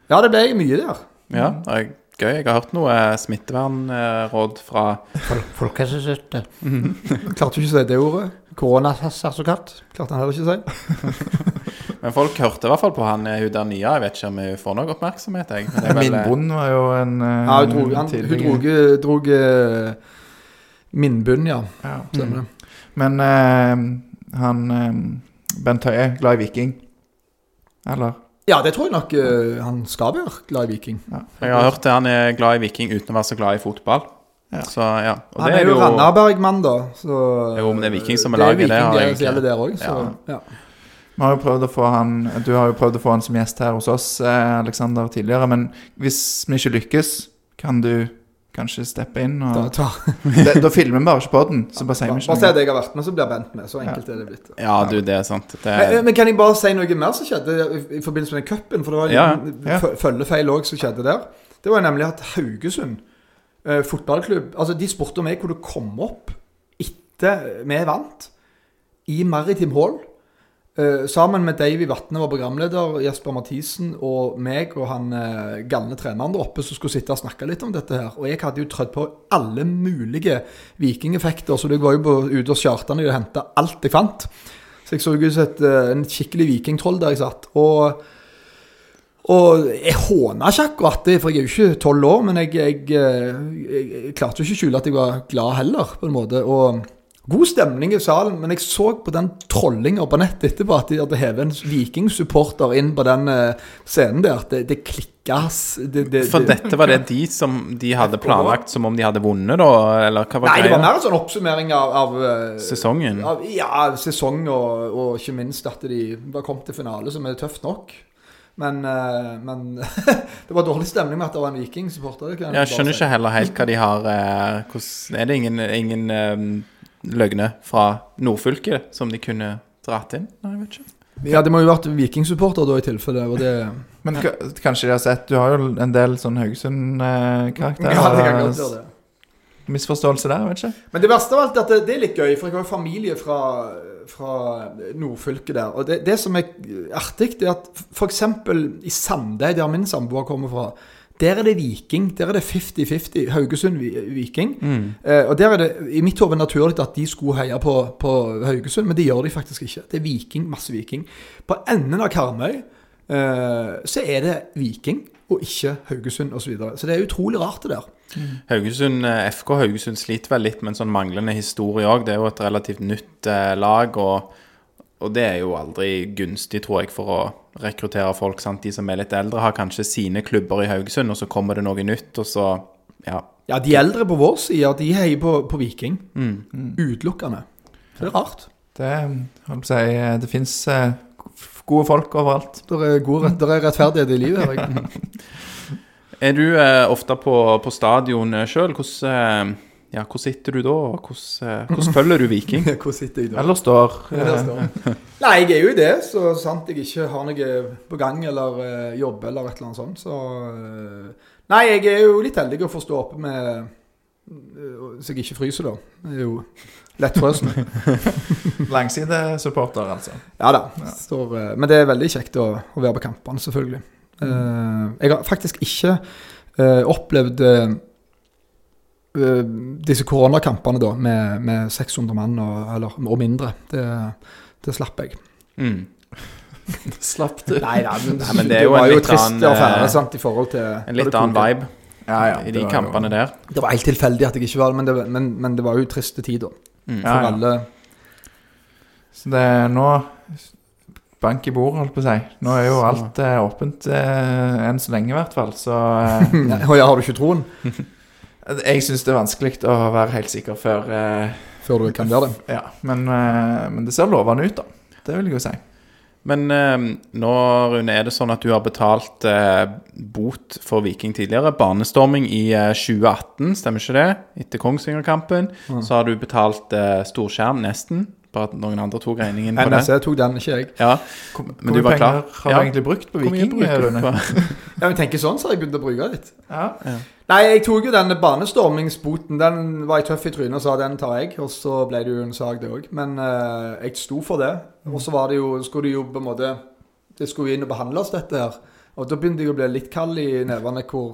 Ja, det ble mye der. ja, det er gøy. Jeg har hørt noe smittevernråd fra Folkehelseinstituttet. Klarte du ikke å si det ordet. Koronasertifikat. Klarte han heller ikke å si. Men folk hørte i hvert fall på han eh, hun der nye. Jeg vet ikke om hun får noe oppmerksomhet, jeg. Men det er vel, Min eh, bond var jo en uh, Ja, hun drog, han, hun tidlig- drog, uh, ja. ja. Stemmer det. Men uh, han uh, Bent Høie, glad i Viking? Eller? Ja, det tror jeg nok uh, han skal være glad i Viking. Jeg har hørt det, han er glad i Viking uten å være så glad i fotball. Ja. Så ja. Og Han det er jo Randaberg-mann, da. Så, Jo, men det er Viking som er det er laget, det har det jeg gjelder der også, så ja. Vi har jo prøvd å få han Du har jo prøvd å få han som gjest her hos oss, Alexander, tidligere. Men hvis vi ikke lykkes, kan du kanskje steppe inn? Og, Da, da. da filmer vi bare ikke podden, så bare sier vi bare ikke si noe. at jeg har vært med, så blir Bent med. Så enkelt er det blitt. Ja, du, det er sant. Det Men, er, men kan jeg bare si noe mer som skjedde i, i forbindelse med den cupen? For det var en Ja, ja. fø- følgefeil òg som skjedde der. Det var nemlig at Haugesund eh, fotballklubb Altså, de spurte meg hvor det kom opp etter vi vant, i Maritim Hall. Eh, sammen med Davy Vatne vår programleder, Jesper Mathisen og meg og han eh, galne treneren der oppe som skulle sitte og snakke litt om dette her. Og jeg hadde jo trødd på alle mulige vikingeffekter, så jeg var jo ute og charta og henta alt jeg fant. Så jeg så ut som et, eh, en skikkelig vikingtroll der jeg satt. Og, og jeg håna ikke akkurat det, for jeg er jo ikke tolv år, men jeg, jeg, jeg, jeg klarte jo ikke å skjule at jeg var glad heller, på en måte. Og god stemning i salen, men jeg så på den trollinga på nett etterpå at de hadde hevet en vikingsupporter inn på den eh, scenen der. Det, det klikka. Det, det, for dette var det de som de hadde planlagt som om de hadde vunnet, da? Eller hva var Nei, det var mer en sånn oppsummering av, av eh, Sesongen? Av, ja, sesong og, og ikke minst at de var kommet til finale, som er tøft nok. Men, eh, men det var dårlig stemning med at det var en vikingsupporter. Jeg skjønner ikke heller helt hva de har hvordan, Er det ingen, ingen løgner fra nordfylket som de kunne dratt inn? Nei, jeg vet ikke. Ja, det må jo vært vikingsupporter da, i tilfelle. Og det, Men ka- kanskje de har sett Du har jo en del sånn Haugesund-karakterer. ja, det kan godt være det. misforståelse der, vet ikke. Men det verste av alt er at det, det er litt gøy, for jeg har jo familie fra, fra nordfylket der. Og det, det som er artig, er at f.eks. i Sandeid, der min samboer kommer fra, der er det Viking. Der er det 50-50. Haugesund-Viking. Eh, og der er det i mitt hode naturlig at de skulle heie på, på Haugesund, men det gjør de faktisk ikke. Det er Viking, masse Viking. På enden av Karmøy eh, så er det Viking, og ikke Haugesund osv. Så, videre. så det er utrolig rart, det der. Haugesund, eh, FK Haugesund sliter vel litt med en sånn manglende historie òg. Det er jo et relativt nytt eh, lag, og, og det er jo aldri gunstig, tror jeg, for å rekruttere folk. sant? De som er litt eldre, har kanskje sine klubber i Haugesund, og så kommer det noe nytt, og så Ja. Ja, de eldre på vår side, de heier på, på Viking. Utelukkende. Så det er rart. Det, holdt på å si, det fins gode folk overalt. Det er, gode, det er rettferdighet i livet. Erik. Er du eh, ofte på, på stadion sjøl? Hvordan, eh, ja, hvor sitter du da? og Hvordan, eh, hvordan følger du Viking? Hvor sitter jeg da? Eller står. Nei, jeg er jo i det, så sant jeg ikke har noe på gang eller uh, jobb eller et eller annet sånt. Så uh, Nei, jeg er jo litt heldig å få stå oppe med uh, Så jeg ikke fryser, da. Det er jo lettfrøsen. Langsidesupporter, altså. Ja da. Står, men det er veldig kjekt å, å være på kampene, selvfølgelig. Eh, jeg har faktisk ikke opplevd disse koronakampene da, med, med 600 mann og, eller, og mindre. Det, det slapp jeg. Mm. Slapp du. Nei, nei, men, Nei, men det er jo var en jo litt trist annen, affære eh, sant, i forhold til En litt annen vibe Ja, ja. i de kampene jo- der. Det var helt tilfeldig at jeg ikke var det, men det, men, men det var jo triste tider Mm. for Ja, ja. alle. Så det er nå Bank i bordet, holdt på å si. Nå er jo alt eh, åpent eh, enn så lenge, i hvert fall. Så eh, og ja, har du ikke troen jeg syns det er vanskelig å være helt sikker før eh, før du kan gjøre det? Ja. Men, eh, men det ser lovende ut, da. Det vil jeg jo si. Men eh, nå, Rune, er det sånn at du har betalt eh, bot for Viking tidligere. Banestorming i eh, 2018, stemmer ikke det? Etter Kongsvingerkampen. Mm. Så har du betalt eh, storskjerm, nesten. Bare at noen andre tok regningen på det. NSC tok den, ikke jeg. Ja, Hvor Men mye du var penger klar? har Ja. du egentlig brukt på Viking? bruker Rune? Ja, men tenker sånn, så har jeg begynt å bruke litt. Ja. Ja. Nei, jeg tok jo denne banestormingsboten. Den var jeg tøff i trynet og sa den tar jeg. Og så ble det jo en sak, det òg. Men eh, jeg sto for det. Og så var det jo, skulle det jo på en måte Det skulle jo inn og behandles, dette her. Og da begynte jeg å bli litt kald i nevene. Hvor,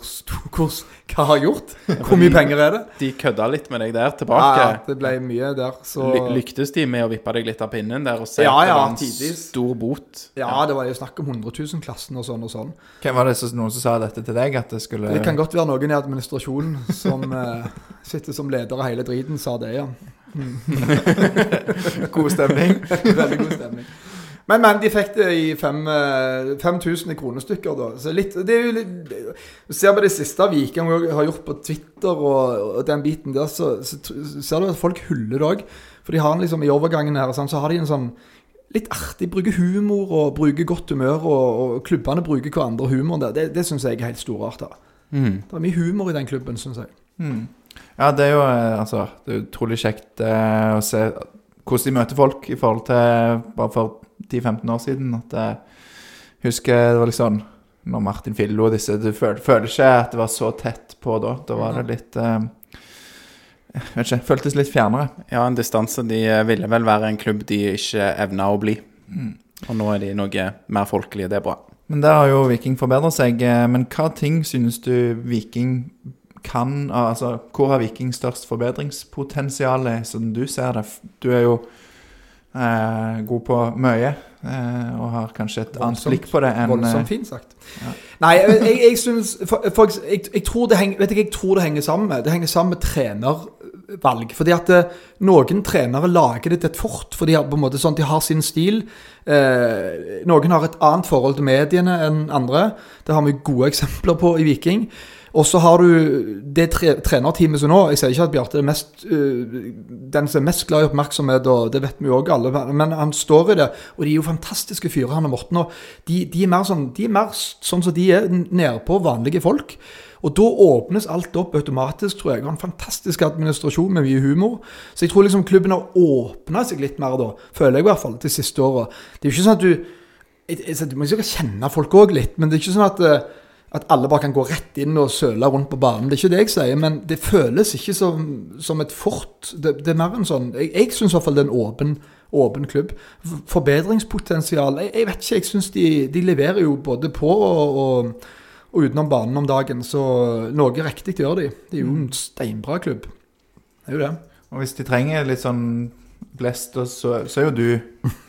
hvor, hva har jeg gjort? Hvor mye penger er det? De kødda litt med deg der tilbake. Ja, det ble mye der. Så lyktes de med å vippe deg litt av pinnen der og se Ja, at det ja, var en stor bot? Ja, det var jo snakk om 100 000-klassen og sånn og sånn. Hvem var det som, noen som sa dette til deg? At det skulle Det kan godt være noen i administrasjonen som eh, sitter som leder av hele driten, sa det, ja. God stemning. Veldig god stemning. Men, men de fikk det i fem, eh, 5000 i kronestykker, da. Så litt, det er jo litt Du ser på det siste Viking har gjort på Twitter og, og den biten der, så, så, så ser du at folk hyller det òg. For de har liksom i overgangen her, sånn, så har de en sånn litt artig Bruker humor og bruker godt humør, og, og klubbene bruker hverandre humoren der. Det, det syns jeg er helt storarta. Mm. Det er mye humor i den klubben, syns jeg. Mm. Ja, det er jo eh, altså, det er utrolig kjekt eh, å se hvordan de møter folk i forhold til bare for 10-15 år siden. At jeg husker det var liksom når Martin Fillo og disse Du føler, føler ikke at det var så tett på da. Da var det litt eh, Jeg vet ikke. Føltes litt fjernere. Ja, en distanse. De eh, ville vel være en klubb de ikke evna å bli. Og nå er de noe mer folkelige. Det er bra. Men der har jo Viking forbedret seg. eh, Men hva ting synes du Viking kan Altså, hvor har Viking størst forbedringspotensial, som du ser det? Du er jo eh, god på mye, eh, og har kanskje et annet Voldsomt. blikk på det enn Voldsomt eh, fint sagt. Ja. Nei, jeg, jeg, jeg synes for, for, jeg, jeg, tror det henger, vet ikke, jeg tror det henger sammen med? Det henger sammen med trenervalg. Fordi at eh, noen trenere lager det til et fort. For de har på en måte sånn, de har sin stil. Eh, noen har et annet forhold til mediene enn andre. Det har vi gode eksempler på i Viking. Og så har du det tre, trenerteamet som nå Jeg sier ikke at Bjarte er mest, øh, den som er mest glad i oppmerksomhet, og det vet vi jo òg alle, men han står i det. Og de er jo fantastiske fyrer, han og Morten. Og de, de, er mer sånn, de er mer sånn som de er nedpå vanlige folk. Og da åpnes alt opp automatisk, tror jeg. Og en fantastisk administrasjon med mye humor. Så jeg tror liksom klubben har åpna seg litt mer da, føler jeg i hvert fall, de siste åra. Det er jo ikke sånn at du jeg, jeg, Du må sikkert kjenne folk òg litt, men det er ikke sånn at, eh, at alle bare kan gå rett inn og søle rundt på banen. Det er ikke det jeg sier, men det føles ikke som, som et fort. Det, det er mer en sånn Jeg, jeg syns i hvert fall det er en åpen, åpen klubb. Forbedringspotensial jeg, jeg vet ikke, jeg syns de, de leverer jo både på og, og, og utenom banen om dagen. Så noe riktig gjør de. Det er jo en steinbra klubb. Det er jo det. Og hvis de trenger litt sånn blest, så, så er jo du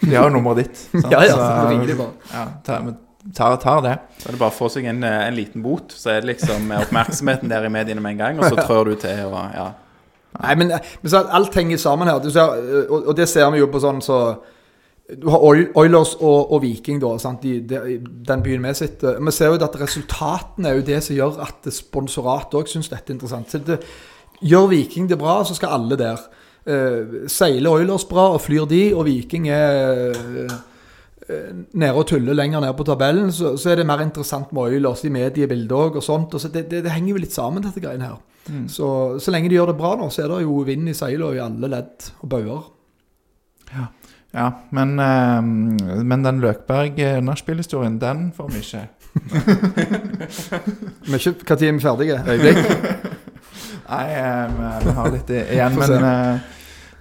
De har jo nummeret ditt. sant? Ja, ja, Så- ringer de bare. Ja, tar, tar, tar det. Så er det bare å få seg en, eh, en liten bot, så er det liksom oppmerksomheten der i mediene med en gang, og så trør du til og ja. Nei, men, men så, alt henger sammen her. Du ser, og, og det ser vi jo på sånn så Du har Oilers og, og Viking, da. Sant? De, de, den byen vi sitter Vi ser jo at resultatene er jo det som gjør at sponsorat òg syns dette er interessant. Så det, gjør Viking det bra, så skal alle der. Eh, seiler Oilers bra og flyr de, og Viking er eh, nede og tuller lenger ned på tabellen, så, så er det mer interessant med Oilers i mediebildet òg, og sånt. Og så det, det, det henger jo litt sammen, dette greiene her. Så, så lenge de gjør det bra nå, så er det jo vind i seilene i alle ledd og bauger. Ja, men, eh, men den Løkberg-nachspiel-historien, den får vi ikke. Når er vi ferdige? Øyeblikk. Nei, eh, vi, har litt igjen, men eh,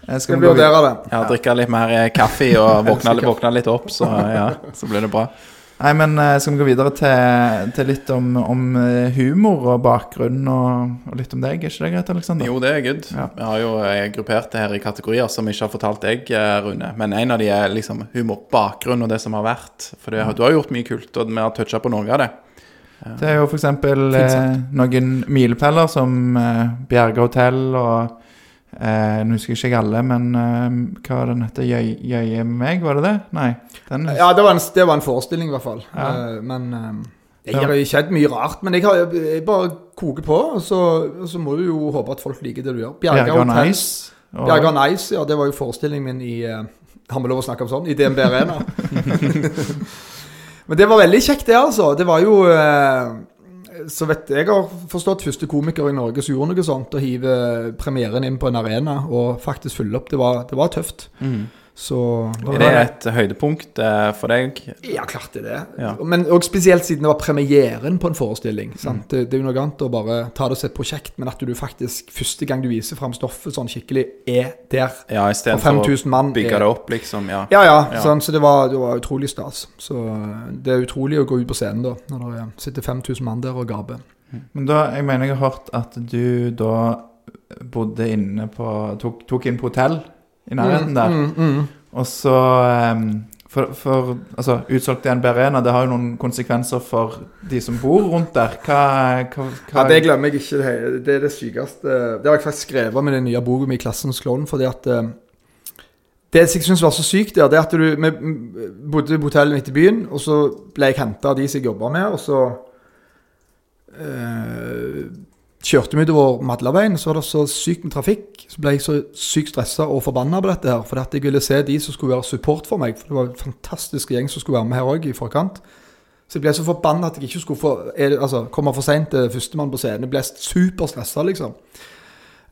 Skal gå vi vurdere det? ja drikke litt mer eh, kaffe og våkne, våkne litt opp, så ja, så blir det bra. Nei, men eh, skal vi gå videre til, til litt om, om eh, humor og bakgrunn og, og litt om deg? Er ikke det greit, Aleksander? Jo, det er good. Ja. Vi har jo gruppert det her i kategorier som jeg ikke har fortalt deg, Rune. Men en av de er liksom humor, bakgrunn og det som har vært. For det, du har gjort mye kult, og vi har toucha på noe av det. Det er jo f.eks. Eh, noen milepæler som eh, Bjerge hotell og eh, Nå husker jeg ikke alle, men eh, hva var den heter? Jøy- Jøye med meg, var det det? Nei. Den, Ja, det var en, det var en forestilling, i hvert fall. Ja. Eh, Men eh, det har jo skjedd mye rart. Men jeg, har, jeg bare koker på, og så, og så må du jo håpe at folk liker det du gjør. Bjerga Nice. og- Bjerga Nice, ja, det var jo forestillingen min i eh, Har vi lov å snakke om sånn? I DNB Arena. Men det var veldig kjekt, det, altså. Det var jo eh, Så vet jeg har forstått, første komiker i Norge som gjorde noe sånt. Å hive premieren inn på en arena og faktisk fylle opp. Det var, det var tøft. Så Er det et høydepunkt eh, for deg? Ja, klart det er det. Ja. Men og spesielt siden det var premieren på en forestilling. Sant? Det, det er jo noe annet å bare ta det som et prosjekt, men at du faktisk første gang du viser fram stoffet sånn skikkelig, er der. Ja, For istedenfor å bygge det opp, liksom. Ja. Ja, ja. Ja. Sånn, så det var, det var utrolig stas. Så eh, det er utrolig å gå ut på scenen da, når det er- sitter 5000 mann der og gaper. Men da, jeg mener jeg har hørt at du da bodde inne på Tok, tok inn på hotell i nærheten der. Mm, mm. Og så um, For, for altså, utsolgt DNB Arena, det har jo noen konsekvenser for de som bor rundt der. Hva, hva, hva Ja, Det glemmer jeg ikke. Det, det er det sykeste. Det har jeg faktisk skrevet med den nye boka mi, 'Klassens klovn'. fordi at eh, Det jeg syns var så sykt, der, det at du Vi mm, bodde på hotellet midt i byen, og så ble jeg henta av de som jeg jobba med, og så eh, kjørte vi utover Madlaveien, så var det så sykt med trafikk. Så ble jeg så sykt stressa og forbanna på dette her, fordi jeg ville se de som skulle være support for meg. For det var en fantastisk gjeng som skulle være med her òg, i forkant. Så jeg ble så forbanna at jeg ikke skulle få, er altså, komme for seint til førstemann på scenen. Jeg ble superstressa, liksom.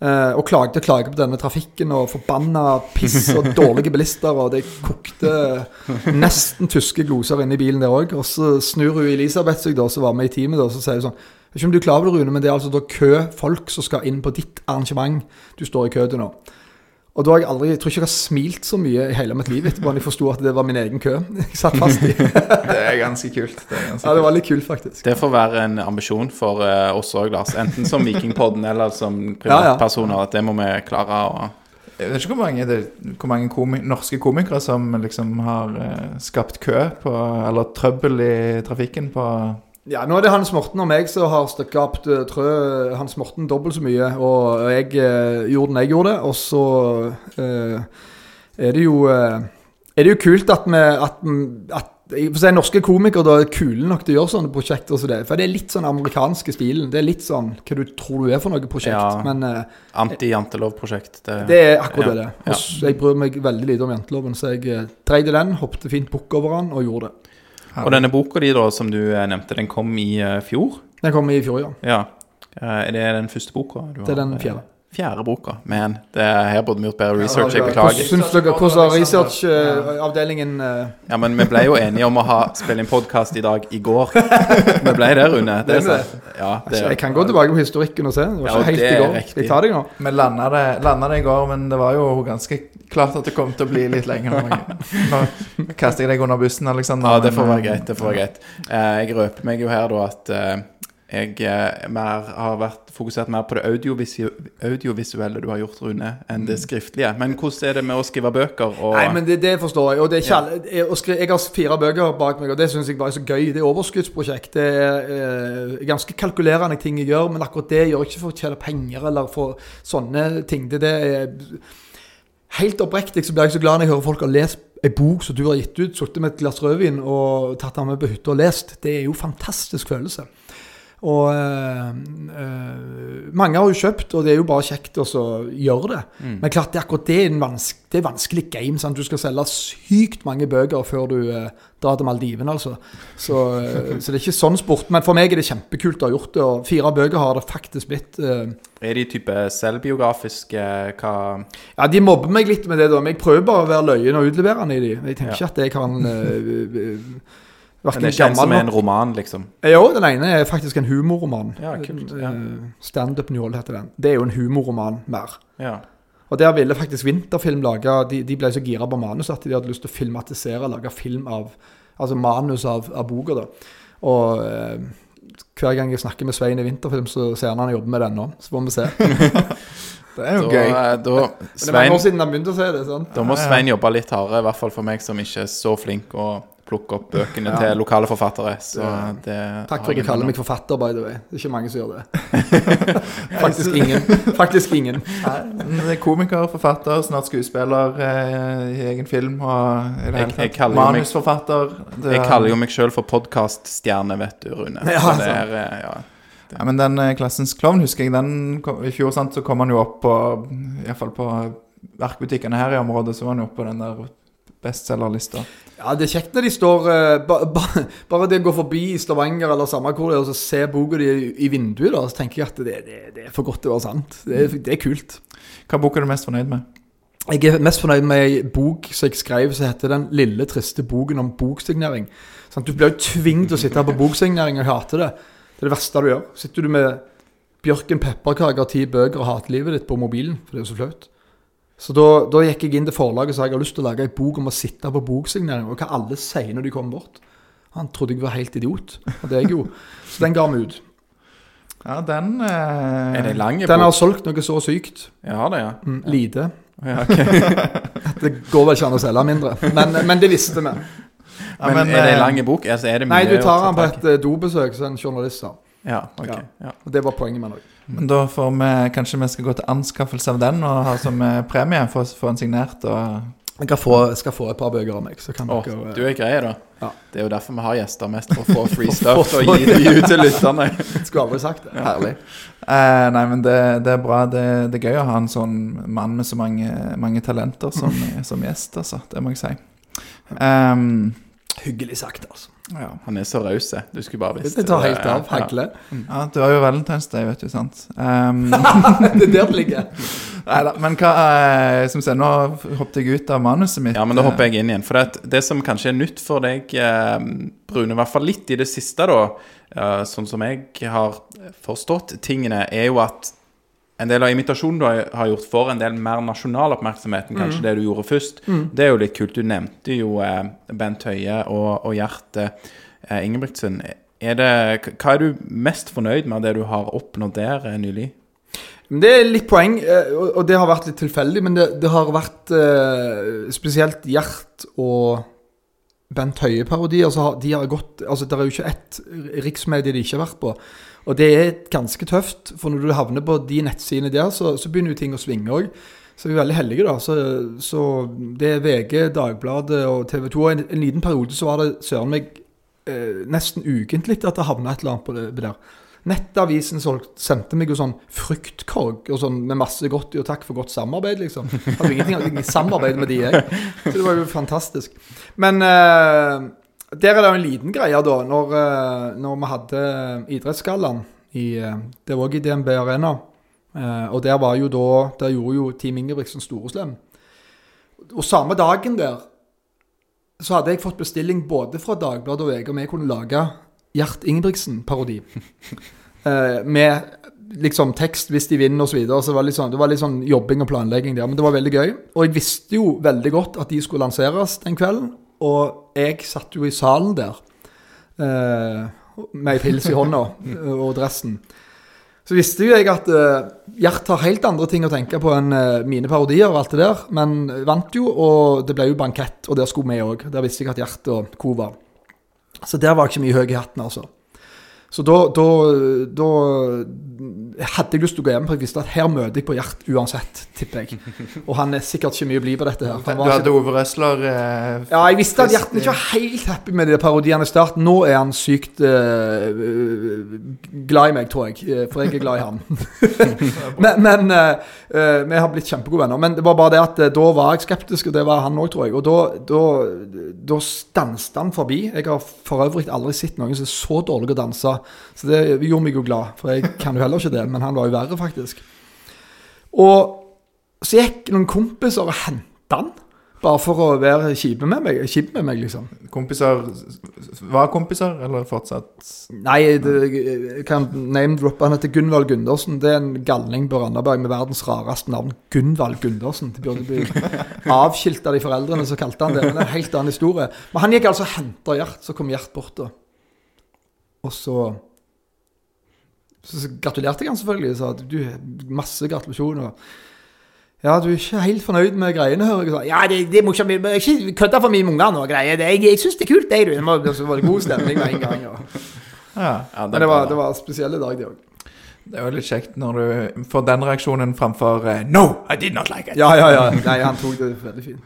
Eh, og klagde og klagde på denne trafikken og forbanna piss og dårlige bilister. Og det kokte nesten tyske gloser inne i bilen der òg. Og så snur hun Elisabeth seg, da, som var med i teamet, da, og så sier hun sånn Jeg vet ikke om du er klar over det, Rune, men det er altså da kø folk som skal inn på ditt arrangement. Du står i kø til nå. Og da har jeg aldri, jeg tror ikke jeg har smilt så mye i hele mitt liv etterpå da jeg forsto at det var min egen kø. Jeg satt fast i. Det er ganske kult. Det er ganske Ja, det var litt kult, faktisk. Det får være en ambisjon for eh, oss òg, Lars. Enten som Vikingpodden eller som privatpersoner. At det må vi klare å Jeg vet ikke hvor mange, det, hvor mange komi norske komikere som liksom har eh, skapt kø på Eller trøbbel i trafikken på Ja, nå er det Hans Morten og meg som har skapt uh, trø Hans Morten dobbelt så mye, og jeg eh, gjorde den jeg gjorde. Og så eh, er det jo eh, Er det jo kult at vi at, at jeg får si, Norske komikere da er kule nok til å gjøre sånne prosjekter som det. For det er litt sånn amerikanske stilen. Det er litt sånn hva du tror du er for noe prosjekt. Ja. Men eh, Anti-jantelov-prosjekt. Det, det er akkurat Ja, det. ja. Jeg bryr meg veldig lite om janteloven, så jeg uh, dreide den, hoppet fint bukk over den og gjorde det. Og denne boka di, da, som du eh, nevnte, den kom i eh, fjor? Den kom i fjor, ja. Ja. Eh, er det den første boka? du Det er den fjerde. Fjerde boka. Men det er, her burde vi gjort bedre research. Jeg Hvordan beklager. syns dere hvordan har researchavdelingen uh, Ja, men vi ble jo enige om å ha spille inn podkast i dag i går. Vi ble der, Rune. Det er sant. Ja, det, Jeg kan gå tilbake på historikken og se. Det var Ja, ikke helt i går. riktig. tar jeg ta deg nå? Vi landa det, det i går, men det var jo ganske klart at det kom til å bli litt lenger. Nå kaster jeg deg under bussen, Alexander. Ja, det får være greit. det får være greit eh, Jeg røper meg jo her da at eh, jeg eh, mer, har vært fokusert mer på det audiovisu audiovisuelle du har gjort, Rune, enn det skriftlige. Men hvordan er det med å skrive bøker? Og, Nei, men det, det forstår jeg. Og det er ikke ja. jeg, har fire bøker bak meg, og det syns jeg bare er så gøy. Det er overskuddsprosjekt. Det er eh, ganske kalkulerende ting jeg gjør, men akkurat det gjør jeg ikke for å tjene penger eller for sånne ting. Det, det er Helt oppriktig så blir jeg så glad når jeg hører folk har lest ei bok som du har gitt ut, sittet med et glass rødvin og tatt den med på hytta og lest. Det er jo fantastisk følelse. Og eh, mange har jo kjøpt, og det er jo bare kjekt å gjøre det. Men klart, det er akkurat det er en vanske, det er vanskelig game. Sant? Du skal selge sykt mange bøker før du eh, drar til Maldiven, altså. Så, eh, så det er ikke sånn sport. Men for meg er det kjempekult å ha gjort det. Og fire bøker har det faktisk blitt. Er de type selvbiografiske hva ja, De mobber meg litt med det, da, men jeg prøver bare å være løyen og utleverende i de. Jeg tenker Ja. ikke at jeg kan uh, Men Verken det er ikke en som er en roman, liksom? Jo, den ene er faktisk en humorroman. Ja, kult, ja. Standup Stand-up Njål heter den. Det er jo en humorroman mer. Ja. Og der ville faktisk Vinterfilm lage De, de ble så gira på manus at de hadde lyst til å filmatisere, lage film av Altså manus av, av boka, da. Og eh, hver gang jeg snakker med Svein i Vinterfilm, så ser han han jobber med den nå. Så får vi se. Det er jo Da, gøy. Da, da, Men det er mange år siden han begynte å se det. sant? da må Svein jobbe litt hardere, i hvert fall for meg som ikke er så flink å plukke opp bøkene til lokale forfattere. Så det Takk for at jeg du kaller meg forfatter, by the way. Det er ikke mange som gjør det. Faktisk ingen. Faktisk ingen. Nei, det er komiker, forfatter, snart skuespiller eh, i egen film. Og i det Jeg- hele tatt manusforfatter. Det Jeg er- kaller jo meg sjøl for podkaststjerne, vet du, Rune. Ja, Så det er, eh, ja. Ja, men den eh, klassens klovn, husker jeg, den kom, i fjor sant, så kom han jo opp på Iallfall på verkbutikkene her i området, så var han jo oppe på den der bestselgerlista. Ja, det er kjekt når de står eh, ba, ba, Bare det å gå forbi i Stavanger eller samme hvor det er, og så se boka di i, i vinduet, da, så tenker jeg at det, det, det er for godt til å være sant. Det det er kult. Hva bok er du mest fornøyd med? Jeg er mest fornøyd med ei bok som jeg skrev som heter 'Den lille, triste boken om boksignering'. Sånn, Du blir jo tvunget til å sitte her på boksignering og hate det. Det er det verste du gjør. Sitter du med Bjørken pepperkaker ti bøker og hater livet ditt på mobilen, for det er jo så flaut. Så da, da gikk jeg inn til forlaget og sa jeg har lyst til å lage ei bok om å sitte på boksignering, og hva alle sier når de kommer bort. Han trodde jeg var helt idiot, og det er jeg jo. Så den ga vi ut. Ja, den eh, Er det lang Den har solgt noe så sykt. Jeg har det, ja. Mm, lite. ja okay. Det går vel ikke an å selge mindre. Men, men det visste vi. ja, Men, men, er det en lang bok? Altså, er det Nei, du tar den han på et eh, dobesøk, som en journalist sa. Ja, ok. Ja. Ja. Og det var poenget med det. Men da får vi Kanskje vi skal gå til anskaffelse av den og ha som eh, premie for å få den signert. og... Jeg kan få, skal få et par bøker av meg, så kan Åh, dere du er grei, da. Ja. Det er jo derfor vi har gjester, mest for å få free stuff og gi det ut til lytterne. Skulle aldri sagt det. Herlig. Eh, nei, men det, det er bra. Det, det er gøy å ha en sånn mann med så mange, mange talenter som, som gjest, altså. Det må jeg si. Um, Hyggelig sagt, altså. Ja. Han er så raus. Du skulle bare visst Det tar helt av. Hagle. ja, du har jo Valentine's Day, vet du, sant? Um, det er der det ligger. Neida, men hva eh, Som sier, nå hoppet jeg ut av manuset mitt. Ja, men da hopper jeg inn igjen. For det, det som kanskje er nytt for deg, eh, Brune, i hvert fall litt i det siste, da, eh, sånn som jeg har forstått tingene, er jo at en del av imitasjonen du har gjort, får en del mer nasjonal oppmerksomhet enn kanskje det du gjorde først. Det er jo litt kult. Du nevnte jo eh, Bent Høie og, og Gjert eh, Ingebrigtsen. Er det, hva er du mest fornøyd med av det du har oppnådd der eh, nylig? Det er litt poeng, eh, og og det har vært litt tilfeldig, men det, det har vært eh, spesielt Gjert og Bent Høie-parodier. Altså, de har gått, altså Det er jo ikke ett riksmedie de ikke har vært på. Og det er ganske tøft, for når du havner på de nettsidene der, så, så begynner jo ting å svinge òg. Så vi er veldig heldige, da. Så, så det er VG, Dagbladet og TV 2. Og en, en liten periode så var det søren meg eh, nesten ukentlig at det havna et eller annet på det på der. Nettavisen sendte meg jo sånn fruktkorg og sånn med masse godt i og takk for godt samarbeid, liksom. Hadde jo ingenting ingenting samarbeid med de, jeg. Så det var jo fantastisk. Men eh, der er det jo en liten greie, da. Når, eh, når vi hadde Idrettsgallaen eh, Det var òg i DNB Arena Eh, og der var jo da Der gjorde jo Team Ingebrigtsen Storeslem. Og samme dagen der så hadde jeg fått bestilling både fra Dagbladet og VG om jeg kunne lage Gjert Ingebrigtsen-parodi. Eh, med liksom tekst hvis de vinner osv. Så videre. så det var litt sånn, det var litt sånn jobbing og planlegging der. Men det var veldig gøy. Og jeg visste jo veldig godt at de skulle lanseres den kvelden. Og jeg satt jo i salen der eh, med ei pils i hånda og dressen. Så visste jo jeg at eh, Gjert har helt andre ting å tenke på enn eh, mine parodier og alt det der. Men vant jo, og det ble jo bankett, og der skulle vi òg. Der visste jeg at Gjert og co. var. Så der var ikke mye høy i hatten, altså. Så da, da, da hadde jeg lyst til å gå hjem, for jeg visste at her møter jeg på Gjert uansett, tipper jeg. Og han er sikkert ikke mye blid på dette her. Du hadde Ove Røsler eh, ja, jeg visste at Gjert ikke var helt happy med de parodiene i starten. Nå er han sykt eh, eh, glad i meg, tror jeg. eh, For jeg er glad i han. men men eh, eh, vi har blitt kjempegode venner. Men det var bare det at eh, da var jeg skeptisk, og det var han òg, tror jeg. Og da, da, da stanset han forbi. Jeg har for øvrig aldri sett noen som er så dårlig å danse. Så det gjorde meg jo glad, for jeg kan jo heller ikke det. Men han var jo verre, faktisk. Og så gikk noen kompiser og henta han. Bare for å være kjipe med meg, kjip med meg liksom. Kompiser Var kompiser, eller fortsatt? Nei, det, jeg kan name-droppe. Han heter Gunvald Gundersen. Det er en galning på Randaberg med verdens rareste navn. Gunvald Gundersen. Det burde bli avskilt av de foreldrene som kalte han det. Men det er en helt annen historie. Men han gikk altså og henta Gjert, så kom Gjert bort da. Og så Så, gratulerte jeg han selvfølgelig. Sa at du, masse gratulasjoner. Ja, du er ikke helt fornøyd med greiene, hører jeg. Ja, det, det men Ikke kødde for mye med ungene og greier. Det- Jeg, jeg syns det er kult, det, du. Det var- Så var god stemning med en gang. Og. Ja. Ja, Men det var, det var en spesiell dag, det òg. Det er jo litt kjekt når du får den reaksjonen framfor eh, No, I did not like it. Ja, ja, ja. Nei, han tok det veldig fint.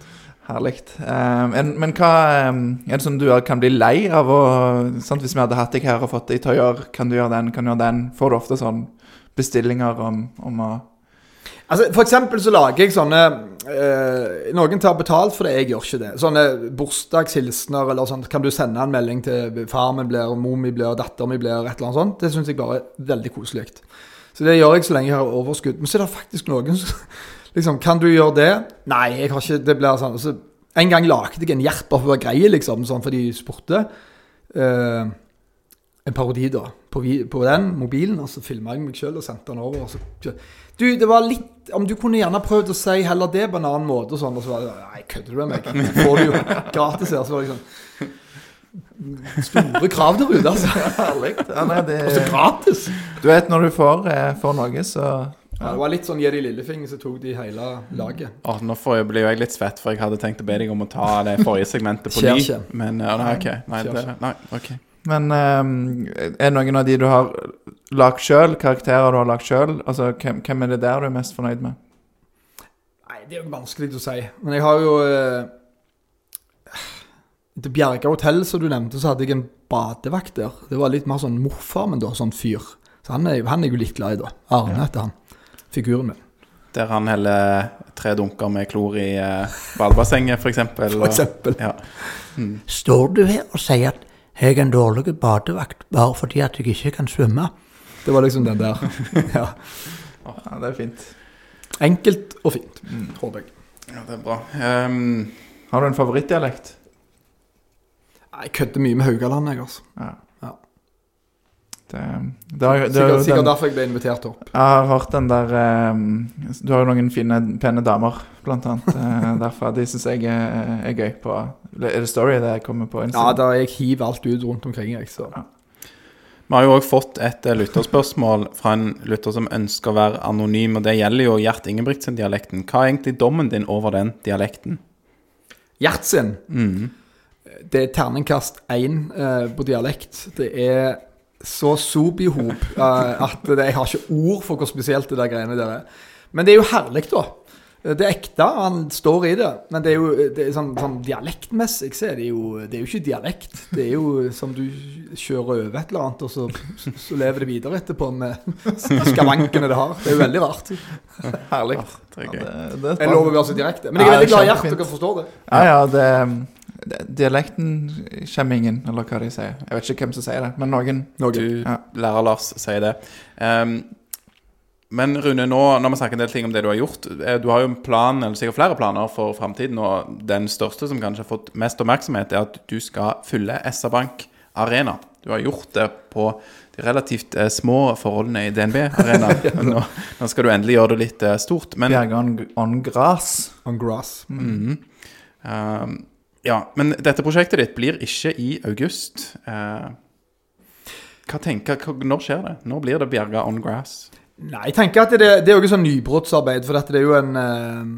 Herlig. Eh, men, hva eh, Er det sånn du kan bli lei av å sant, Hvis vi hadde hatt deg her og fått deg gjøre Kan du gjøre den, kan du gjøre den? Får du ofte sånn bestillinger om, om å Altså, For eksempel så lager jeg sånne eh, Noen tar betalt for det, jeg gjør ikke det. Sånne bursdagshilsener eller sånn. Kan du sende en melding til far min blir, mor mi blir, datter mi blir, et eller annet sånt. Det syns jeg bare er veldig koselig. Så det gjør jeg så lenge jeg har overskudd. Men så er det faktisk noen som liksom Kan du gjøre det? Nei, jeg har ikke Det blir sånn. Så en gang lagde jeg en for å være greie, liksom, sånn for de spurte. Uh, en parodi, da, på, på den mobilen. Og så filma jeg meg sjøl og sendte den over. Så, du, det var litt Om du kunne gjerne prøvd å si heller det på en annen måte og sånn. Og så var det Nei, kødder du med meg? Det får du jo gratis her. Så var det liksom Store krav der ute, altså. Herlig. Ja, nei, det, Og så gratis! du vet når du får, eh, får noe, så Ja, det var litt sånn gi de lillefinger, så tok de hele laget. Åh, nå får jeg, blir jo jeg litt svett, for jeg hadde tenkt å be deg om å ta det forrige segmentet på ny. Men uh, nei, ok. Nei, det, nei, ok. Men eh, er det noen av de du har lagd sjøl, karakterer du har lagd sjøl? Altså, hvem, hvem er det der du er mest fornøyd med? Nei, det er jo vanskelig å si. Men jeg har jo eh, Til Bjerga hotell, som du nevnte, så hadde jeg en badevakt der. Det var litt mer sånn morfar, men da, sånn fyr. Så han er, han er jo litt glad i, da. Arne heter han. Figuren min. Der han heller tre dunker med klor i uh, badebassenget, eksempel. For eksempel. Ja. Står du her og sier at jeg er en dårlig badevakt bare fordi at jeg ikke kan svømme? Det var liksom den der. Ja. Ja, det er fint. Enkelt og fint, håper jeg. ja, det er bra. Um, Har du en favorittdialekt? Jeg kødder mye med Haugaland, jeg, altså. Ja. Ja. Det, det, har- det, er Sikkert, sikkert den, derfor jeg ble invitert opp. jeg har hørt den der eh, Du har jo noen fine, pene damer, blant annet. Derfor derfra. De syns jeg er, er gøy på Er det Story det kommer på Ja, Instagram? da jeg hiver alt ut rundt omkring, jeg. Så. vi har jo òg fått et eh, lytterspørsmål fra en lytter som ønsker å være anonym, og det gjelder jo Gjert Ingebrigtsen-dialekten. Hva er egentlig dommen din over den dialekten? Gjert sin. Mm. Det er terningkast én eh, på dialekt. Det er så sopihop eh, at det, jeg har ikke ord for hvor spesielt det der greiene der er. Men det er jo herlig, da. Det er ekte, han står i det. Men det er jo det er sånn, sånn dialektmessig så er det jo Det er jo ikke dialekt. Det er jo som du kjører over et eller annet, og så, så lever det videre etterpå med skavankene det har. Det er jo veldig rart. Herlig. Er Ja, er Jeg lover å være så direkte. Men jeg er veldig glad i hjertet, dere forstår det. Ja, ja, det, det Dialekten kommer ingen, eller hva de sier. Jeg vet ikke hvem som sier det, men noen. noen. Du, Ja. lærer Lars, sier det. Um, Men Rune, nå når vi snakker en del ting om det du har gjort eh, Du har jo en plan, eller sikkert flere planer for framtiden. Og den største som kanskje har fått mest oppmerksomhet, er at du skal fylle SR-Bank Arena. Du har gjort det på de relativt eh, små forholdene i DNB Arena. nå, nå skal du endelig gjøre det litt eh, stort. Men Bjerge on, on grass. On grass. Um, ja, men dette prosjektet ditt blir ikke i august. Eh, hva tenker, Når skjer det? Når blir det Bjerga on grass? Nei, jeg tenker at det, det er jo ikke sånn nybrottsarbeid, for det er jo en eh,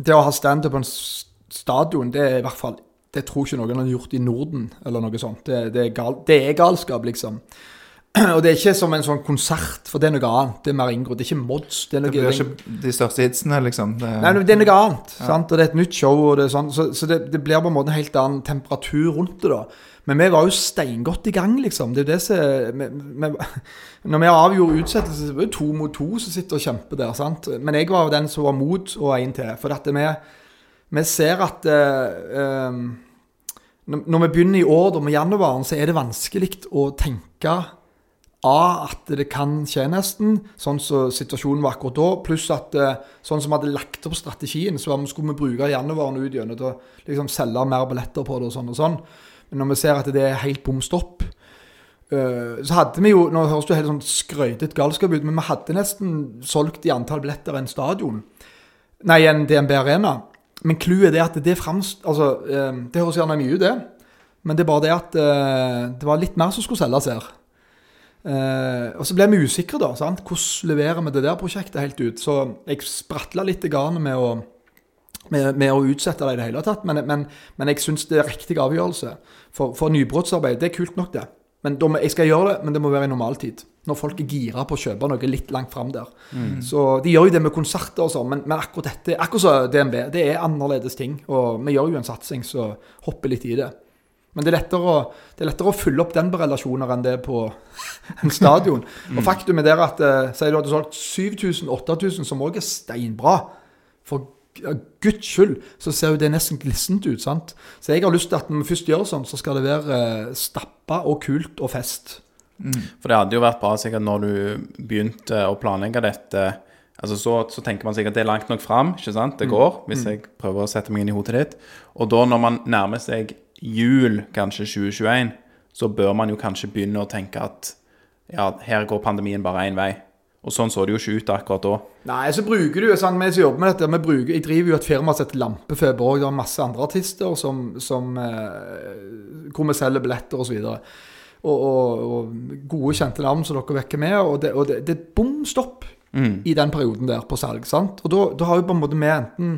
Det å ha standup på en stadion, det er i hvert fall Det tror ikke noen har gjort i Norden, eller noe sånt. Det, det, er, gal, det er galskap, liksom. Og det er ikke som en sånn konsert, for det er noe annet. Det er mer inngrodd. Det er ikke mods. Det er noe, Det blir ikke de største hitsene, liksom. Det, Nei, det er noe annet. sant? Og det er et nytt show. er sånn, Så, så det, det blir på en måte en helt annen temperatur rundt det. da. Men vi var jo steingodt i gang, liksom. Det er jo det som Når vi avgjorde utsettelse, så var det to mot to som sitter og kjemper der. sant? Men jeg var den som var mot og en til. For dette vi, vi ser at uh, um, når vi begynner i år, da med januaren, så er det vanskelig å tenke A, at det kan skje nesten, sånn som situasjonen var akkurat da. Pluss at eh, sånn som vi hadde lagt opp strategien, så skulle vi bruke januaren ut gjennom til å liksom selge mer billetter på det og sånn og sånn. Men når vi ser at det er helt bom stopp, eh, så hadde vi jo Nå høres det helt sånn skrøytet galskap ut, men vi hadde nesten solgt i antall billetter enn stadion. Nei, enn DNB Arena. Men clouet er at det framst... Altså, eh, det høres gjerne mye ut, det. Men det er bare det at det var litt mer som skulle selges her. Eh, og så ble vi usikre, da. Sant? Hvordan leverer vi det der prosjektet helt ut? Så jeg spratla litt i garnet med å, med, med å utsette det i det hele tatt. Men, men, men jeg syns det er riktig avgjørelse. For, for nybrottsarbeid, det er kult nok, det. Men må, jeg skal gjøre det, men det må være i normaltid. Når folk er gira på å kjøpe noe litt langt fram der. Så De gjør jo det med konserter og sånn, men, men akkurat dette, akkurat som DNB, det er annerledes ting. Og vi gjør jo en satsing, så hopper litt i det. Men det er, lettere det er lettere å fylle opp den på relasjoner enn det er på en stadion. Og faktum er der at eh, Sier du at du har solgt 7000-8000, som òg er steinbra. For guds skyld så ser jo det nesten glissent ut. sant? Så jeg har lyst til at når vi først gjør sånn, så skal det være eh, stappa og kult og fest. For det hadde jo vært bra sikkert når du begynte å planlegge dette Altså så, så tenker man sikkert det er langt nok fram, ikke sant? Det går, hvis jeg prøver å sette meg inn i hodet ditt. Og da når man nærmer seg jul, kanskje 2021, så bør man jo kanskje begynne å tenke at ja, her går pandemien bare én vei. Og sånn så det jo ikke ut akkurat da. Nei, så bruker du jo sånn, vi som jobber med dette, vi bruker, jeg driver jo et firma som heter Lampefeber òg. Det er masse andre artister som, som eh, hvor vi selger billetter osv. Og, og, og gode, kjente navn som dere vekker med. Og det, og det, det er bom stopp i den perioden der på salg. sant? Og da, da har jo på en måte vi enten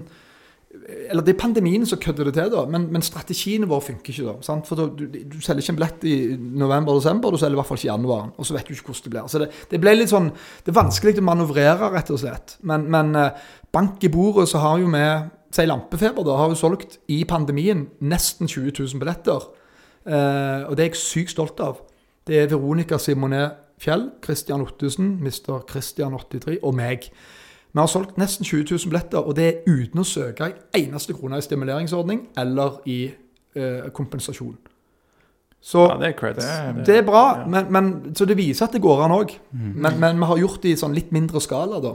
eller det er pandemien som kødder det til, da, men, men strategiene våre funker ikke da. sant? For da, du, du selger ikke en billett i november-desember, du selger i hvert fall ikke i januar. Og så vet du ikke hvordan det blir. Så det, det ble litt sånn, det er vanskelig å manøvrere, rett og slett. Men, men eh, bank i bordet så har jo vi, si Lampefeber, da, har jo solgt i pandemien nesten 20 000 billetter. Eh, og det er jeg sykt stolt av. Det er Veronica Simonet Fjell, Christian Ottesen, Mr. Christian83 og meg. Vi har solgt nesten 20 000 billetter, og det er uten å søke en eneste krone i stimuleringsordning eller i eh, kompensasjon. Så Ja, det er det, Det- det er bra, ja. men, men, så det viser at det går an òg. Men, men vi har gjort det i sånn litt mindre skala, da.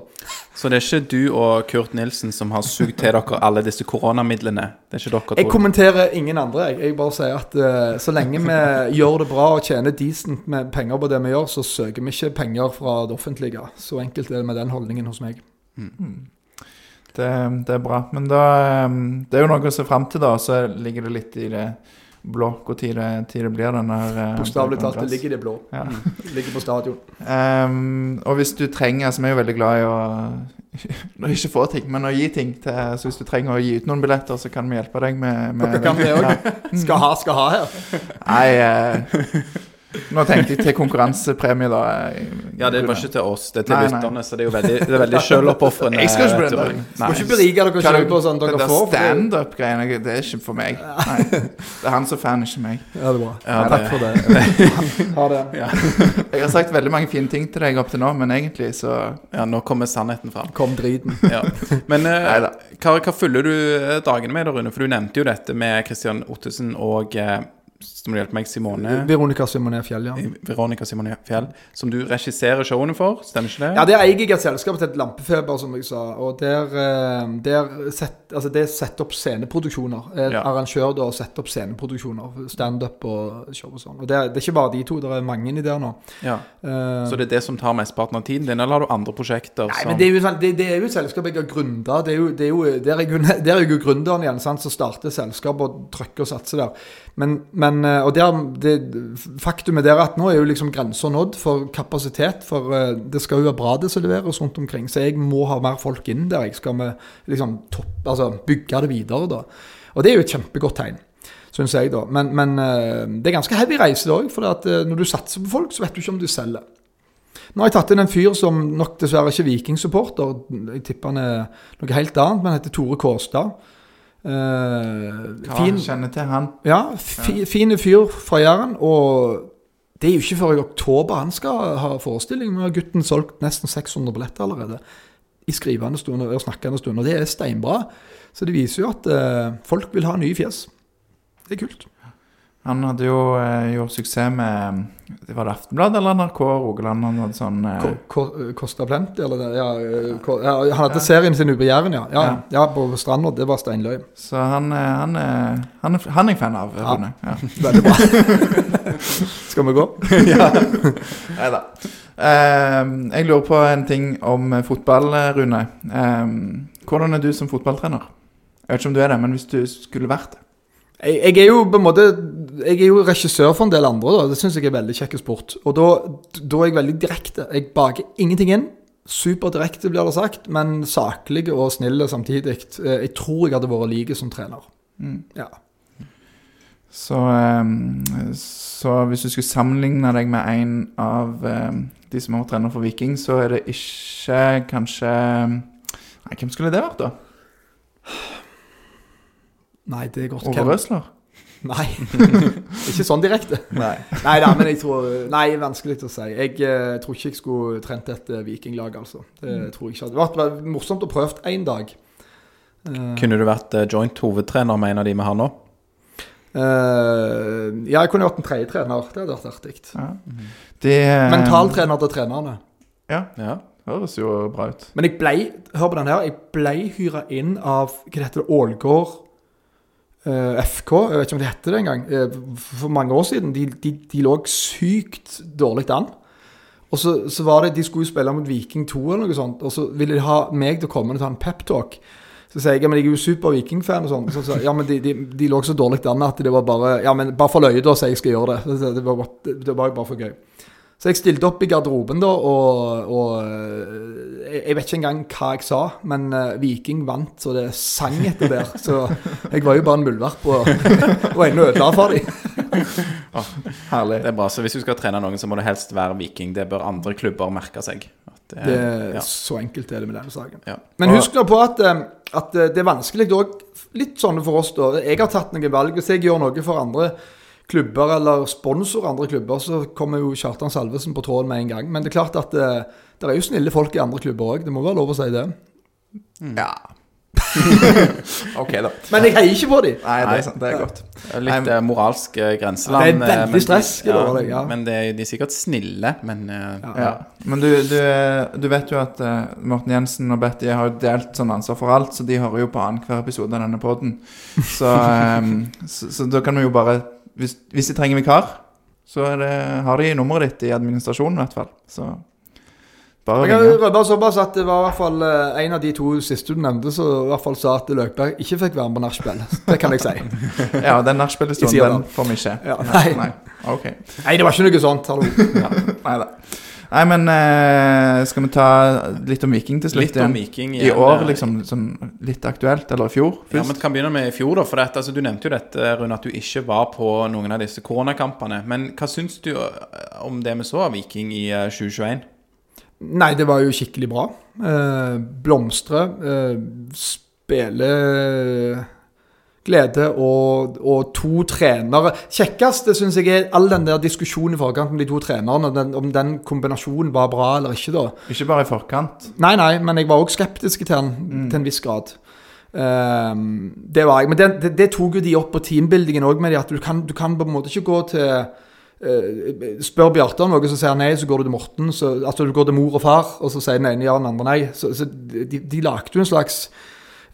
Så det er ikke du og Kurt Nilsen som har sugd til dere alle disse koronamidlene? Det er ikke dere Jeg kommenterer ingen andre. Jeg, jeg bare sier at uh, så lenge vi gjør det bra og tjener decent med penger på det vi gjør, så søker vi ikke penger fra det offentlige. Så enkelt er det med den holdningen hos meg. Det, det er bra. Men da um, Det er jo noe å se fram til, da. Så ligger det litt i det blå hvor tid det, tid det blir den der uh, Bokstavelig talt, det ligger i det blå. Ja. Ligger på stadion. Um, og hvis du trenger altså vi er jo veldig glad i å Når ikke få ting, men å gi ting til Så hvis du trenger å gi ut noen billetter, så kan vi hjelpe deg med, med Dere kan det òg. Skal ha, skal ha her. Nei eh, Nå tenkte jeg til konkurransepremie, da. eh, Ja, det var ikke til oss, det er til lytterne, så det er jo veldig, det er veldig sjøloppofrende. Jeg skal ikke tur. dagen. Nei. Må ikke berike dere Kan selv på sånn dere får. Det standup-greiene, det er ikke for meg. Nei. Det er han som er fan, ikke meg. Ja, det er bra. Ja, Takk det- for det. Ha det. Jeg har sagt veldig mange fine ting til deg opp til nå, men egentlig så Ja, nå kommer sannheten fram. Kom driten. Ja. Men uh, hva, hva fyller du eh, dagene med, da, Rune? For du nevnte jo dette med Christian Ottesen og eh, Så må du hjelper meg, Simone Veronica Simone Fjell, ja. Veronica Simone Fjell, som du regisserer showene for, stemmer ikke det? Ja, der eier jeg et selskap til et Lampefeber, som jeg sa. Og der, eh, der set, altså det setter opp sceneproduksjoner. En Ja. arrangør da setter opp sceneproduksjoner. Standup og show og sånn. Og det, er- det er ikke bare de to, det er mange inni der nå. Ja. Uh, Så det er det som tar mesteparten av tiden din, eller har du andre prosjekter Nei, som men det er, jo, sånn- det, det er jo et selskap jeg har gründa. Er er er der er jeg jo gründeren igjen, sant? som starter selskap og trykker og satser der. Men, men eh, Og der, det, faktumet der er at nå er jo liksom grensa nådd for kapasitet. For eh, det skal jo være bra det som leveres rundt omkring. Så jeg må ha mer folk inn der. Jeg skal liksom topp, altså, bygge det videre, da. Og det er jo et kjempegodt tegn. Syns jeg, da. Men, men eh, det er ganske heavy reise, det òg. For når du satser på folk, så vet du ikke om du selger. Nå har jeg tatt inn en fyr som nok dessverre ikke er Viking-supporter. Jeg tipper han er noe helt annet, men han heter Tore Kårstad. Hva fin, kjenner til han? ja, fi, fine fyr fra Jæren. Og det er jo ikke før i oktober han skal ha forestilling. Har gutten solgt nesten 600 billetter allerede. I skrivende stund og snakkende stund. Og det er steinbra. Så det viser jo at eh, folk vil ha nye fjes. Det er kult. Han hadde jo eh, gjort suksess med det Var det Aftenbladet eller NRK Rogaland? Han hadde sånn eh, Ko- Ko- Kosta Plenty, eller det? Ja, eh, ja, han hadde serien sin ute på Jæren, ja. ja. Ja. Ja, på stranda. Det var steinløy. Så han, eh, han, han, han er jeg fan av, Ja. Rune. Ja. Veldig bra. Skal vi gå? ja. Nei da. jeg lurer på en ting om eh, fotball, eh, Rune. Eh, hvordan er du som fotballtrener? Jeg vet ikke om du er det, men hvis du skulle vært det. Jeg, jeg er jo på en måte Jeg er jo regissør for en del andre. da Det syns jeg er veldig kjekk sport. Og da, da er jeg veldig direkte. Jeg baker ingenting inn. Superdirekte, blir det sagt, men saklig og snill samtidig. Eh, Jeg tror jeg hadde vært like som trener. Mm. Ja. Så, eh, så hvis du skulle sammenligne deg med en av eh, de som har vært trener for Viking, så er det ikke kanskje Nei, hvem skulle det vært, da? Nei, det er godt. Ove Hvem? Røsler? Nei. ikke sånn direkte. Nei. Nei da, men jeg tror Nei, vanskelig å si. Jeg eh, tror ikke jeg skulle trent et eh, vikinglag, altså. Det tror jeg ikke. Det hadde vært morsomt å prøve én dag. Uh, Kunne du vært uh, joint hovedtrener med en av de vi har nå? Uh, ja, jeg kunne vært en tredjetrener. Det hadde vært artig. Ja. Det eh, Mentaltrener til trenerne. Ja, Ja. høres jo bra ut. Men jeg ble, hør på den her, jeg ble hyra inn av hva det heter det, Ålgård FK. Jeg vet ikke om det heter det engang. Uh, for mange år siden. De, de, de lå sykt dårlig an. Og så, så var det, De skulle jo spille mot Viking 2 eller noe sånt, og så ville de ha meg til å komme og ta en peptalk. Så sier jeg ja, men jeg er jo super Viking-fan, og sånn. Så så, ja, men de, de, de lå så dårlig an at det var bare Ja, men bare for løye, da, så jeg skal gjøre det. Det, var, det var bare for gøy. Så jeg stilte opp i garderoben da, og, og øh, jeg vet ikke engang hva jeg sa, men øh, Viking vant, så det sang etter der. Så jeg var jo bare en muldvarp og, og ennå ødela for dem. Herlig. Det er bra, så Hvis du skal trene noen, så må det helst være Viking. Det bør andre klubber merke seg. Det, Det, ja. Så enkelt er det med denne saken. Ja. Men husk nå på at, øh, at det er vanskelig òg, litt sånn for oss, da. Jeg har tatt noen valg. Hvis jeg gjør noe for andre klubber eller sponsorer andre klubber, så kommer jo Kjartan Salvesen på tråden med en gang. Men det er klart at det, det er jo snille folk i andre klubber òg. Det må være lov å si det. Ja. OK, da. Men jeg heier ikke på dem. Nei, det er sant. Det er godt. Litt eh, moralsk eh, grenseland. Det er veldig stress. men de- ja, det ja. Men det de er sikkert snille, men eh, Ja. Men du, du, du vet jo at eh, Morten Jensen og Betty har jo delt sånn ansvar for alt, så de hører jo på annenhver episode av denne poden. Så, eh, så, så da kan vi jo bare Hvis, hvis de trenger vikar, så det, har de nummeret ditt i administrasjonen i hvert fall. Så bare Jeg kan røpe såpass at det var i hvert fall eh, en av de to siste du nevnte, som i hvert fall sa at Løkberg ikke fikk være med på nachspiel. Det kan jeg si. Ja, den nachspielhistorien, den får vi ikke. Ja, nei. nei. Okay. Nei, det var ikke noe sånt. Hallo. Nei da. Nei, men uh, skal vi ta litt om Viking til slutt litt om igjen? Viking I år, eh, liksom, sånn litt aktuelt, eller i fjor Ja, først? men kan begynne med i fjor, da. For dette, altså, du nevnte jo dette, Rune, at du ikke var på noen av disse koronakampene. Men hva syns du eh, om det vi så av Viking i eh, 2021? Nei, det var jo skikkelig bra. Eh, blomstre. Eh, spille glede og, og to trenere. Kjekkeste syns jeg er all den der diskusjonen i forkant om de to trenerne, den, om den kombinasjonen var bra eller ikke, da. Ikke bare i forkant. Nei, nei, men jeg var òg skeptisk til han til en viss grad. Um, det var jeg. Men det, det, det tok jo de opp på teambuildingen òg, med de at du kan, du kan på en måte ikke gå til uh, Spør Bjarte om noe, så sier han nei, så går du til Morten. Så, altså du går til mor og far, og så sier den ene ja, den andre nei. Så, så de, de lagde jo en slags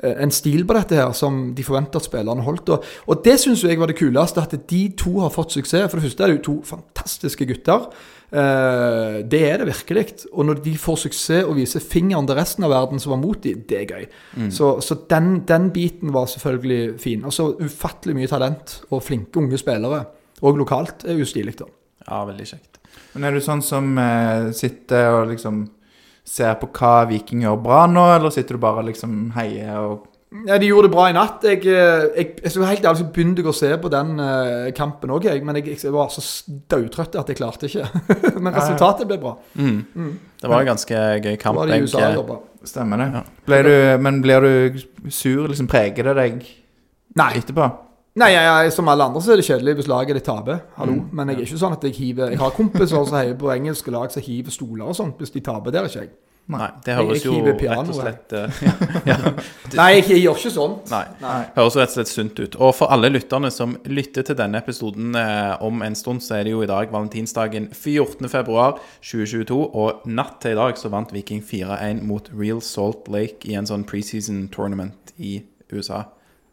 en stil på dette her som de forventer at spillerne holdt. Og, og det syns jeg var det kuleste, at de to har fått suksess. For det første er det jo to fantastiske gutter. Eh, det er det virkelig. Og når de får suksess og viser fingeren til resten av verden som var mot dem, det er gøy. Så, så den, den biten var selvfølgelig fin. Og så ufattelig mye talent og flinke unge spillere. Og lokalt er jo stilig, da. Ja, veldig kjekt. Men er du sånn som eh, sitter og liksom ser på hva Viking gjør bra nå, eller sitter du bare liksom heier og Ja, De gjorde det bra i natt. Jeg, jeg, jeg, jeg så helt ærlig så begynte jeg å se på den uh, kampen òg. Men jeg, jeg var så daudtrøtt at jeg klarte ikke. men resultatet ble bra. Mm. Det var en ganske gøy kamp. var det i Jeg, USA eh. Stemmer det? Ja. Ble du, men blir du sur? Liksom Preger det deg Nei. etterpå? Nei, jeg, jeg, som alle andre så er det kjedelig hvis laget ditt taper. Hallo. Mm. Men jeg er ikke sånn at jeg hiver Jeg har kompiser som heier på engelske lag som hiver stoler og sånt hvis de taper. Det er ikke jeg. Nei, det høres jo rett og slett slett ja, ja, Nei, jeg, jeg gjør ikke sånt. Nei. Nei. Høres rett og slett sunt ut. Og for alle lytterne som lytter til denne episoden eh, om en stund, så er det jo i dag valentinsdagen 14.2.2022. Og natt til i dag så vant Viking 4-1 mot Real Salt Lake i en sånn preseason tournament i USA.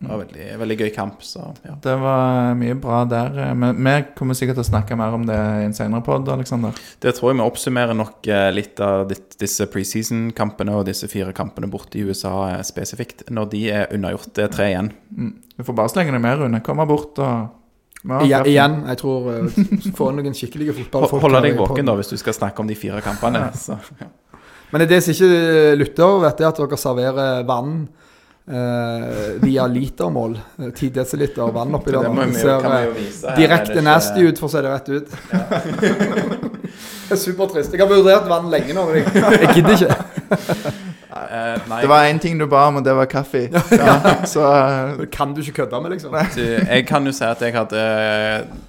Det var veldig, veldig gøy kamp, så ja. Det var mye bra der. eh, Men vi kommer sikkert til å snakke mer om det i en senere pod, Alexander. Det tror jeg vi oppsummerer nok eh, litt av disse preseason-kampene og disse fire kampene borte i USA eh, spesifikt, når de er unnagjort. Det er tre igjen. Mm. Du får bare slenge deg med, Rune. Komme bort og Ja, Igjen, jeg tror uh, Få noen skikkelige fotballfolk. Holde deg våken da hvis du skal snakke om de fire kampene. Så. Men det som ikke lytter, vet jeg at dere serverer vann eh, via litermål. Eh, 10 desiliter vann oppi der. Det ser eh. Er direkte nasty ut, for å si det rett ut. det er supertrist. Jeg har vurdert vann lenge nå, jeg gidder ikke. Eh, nei, Det var én ting du ba om, og det var kaffe. Ja, så uh, kan du ikke kødde med, liksom. jeg kan jo si at jeg hadde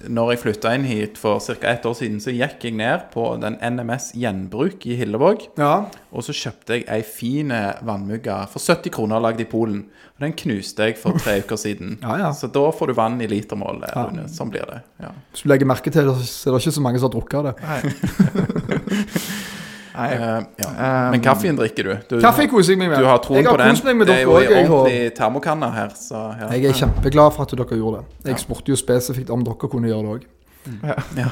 Når jeg flytta inn hit for ca. ett år siden, så gikk jeg ned på den NMS Gjenbruk i Hillevåg. Ja. Og så kjøpte jeg ei fin vannmugge for 70 kroner lagd i Polen. Og den knuste jeg for tre uker siden. Ja, ja. Så da får du vann i litermål, eh, Rune. Sånn blir det. Ja. Hvis du legger merke til det, så er det ikke så mange som har drukket det. Nei. Eh, ja. Um, Men kaffen drikker du. du Kaffe koser jeg meg med. Du har troen jeg på har den. meg med Det er jo en ordentlig termokanne her, så ja. jeg er kjempeglad for at dere gjorde det. Jeg spurte jo spesifikt om dere kunne gjøre det òg. ja.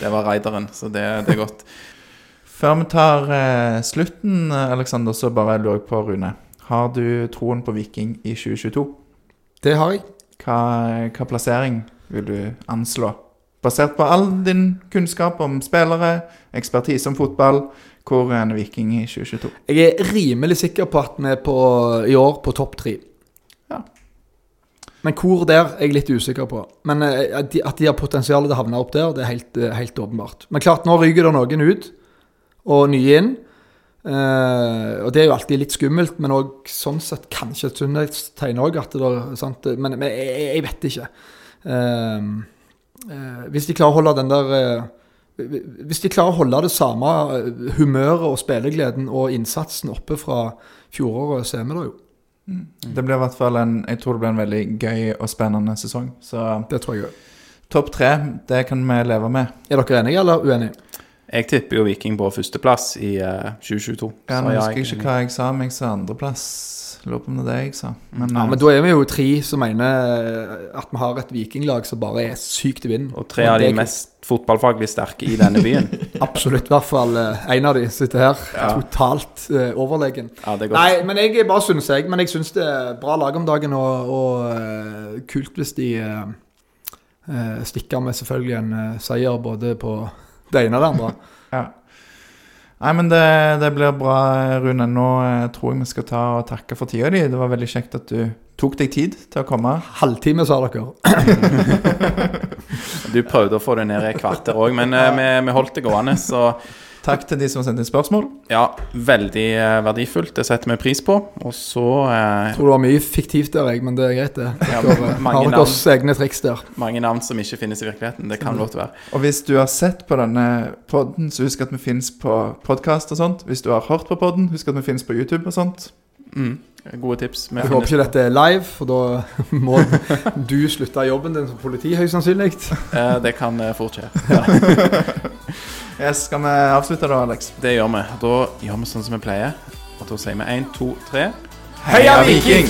Det var raideren, så det, det er godt. Før vi tar eh, slutten, Aleksander, Alexander, så bare lurer jeg på, Rune. Har du troen på Viking i 2022? Det har jeg. Hva, hva plassering vil du anslå? Basert på all din kunnskap om spillere, ekspertise om fotball, hvor er en Viking i 2022? Jeg er rimelig sikker på at vi er på, i år på topp tre. Ja. Men hvor der er jeg litt usikker på. Men eh, at de, at de har potensial til å havne opp der, det er helt, eh, helt åpenbart. Men klart, nå ryker det noen ut, og nye inn. Eh, og det er jo alltid litt skummelt, men òg sånn sett kanskje et sunnhetstegn òg. Men, men jeg, jeg- vet ikke. Eh, eh, hvis de klarer å holde den der eh, Hvis de klarer å holde det samme eh, humøret og spillegleden og innsatsen oppe fra fjoråret, så er vi der jo. Det blir i hvert fall en Jeg tror det blir en veldig gøy og spennende sesong. Så Det tror jeg òg. topp tre, det kan vi leve med. Er dere enige eller uenige? Jeg tipper jo Viking på førsteplass i uh, 2022. Ja, nå husker jeg ikke hva jeg sa, men jeg sa andreplass. Lurer på om det er det jeg sa. Men, Ja, eh, men da er vi jo tre som mener eh, at vi har et vikinglag som bare er sykt i vinden. Og tre av de mest fotballfaglig sterke i denne byen. Absolutt. I hvert fall eh, en av de sitter her. Ja. Totalt uh, overlegen. Ja, det er godt. Nei, men jeg bare syns jeg Men jeg syns det er bra lag om dagen, og, og uh, kult hvis de uh, stikker med selvfølgelig en seier både på det ene og det andre. Ja. Nei, men det, det blir bra, Rune. Nå tror jeg vi skal ta og takke for tida di. Det var veldig kjekt at du tok deg tid til å komme. Halvtime, sa dere. Du prøvde å få det ned i et kvarter òg, men eh, vi, vi holdt det gående. Så Takk til de som har sendt inn spørsmål. ja, veldig eh, verdifullt. Det setter vi pris på. Og så eh, Jeg tror det var mye fiktivt der, jeg, men det er greit, det. Ja, Dere har deres egne triks der. mange navn som ikke finnes i virkeligheten. Det kan godt være. Og hvis du har sett på denne podden, så husk at vi finnes på podkast og sånt. Hvis du har hørt på podden, husk at vi finnes på YouTube og sånt. Mm. Gode tips. Vi Jeg håper ikke dette er live, for da må du slutte jobben din som politi, høyst sannsynlig. Eh, det kan eh, fort skje. Yes, skal vi avslutte da, Alex? Det gjør vi. Da gjør vi sånn som vi pleier. Og da sier vi én, to, tre. Heia Viking!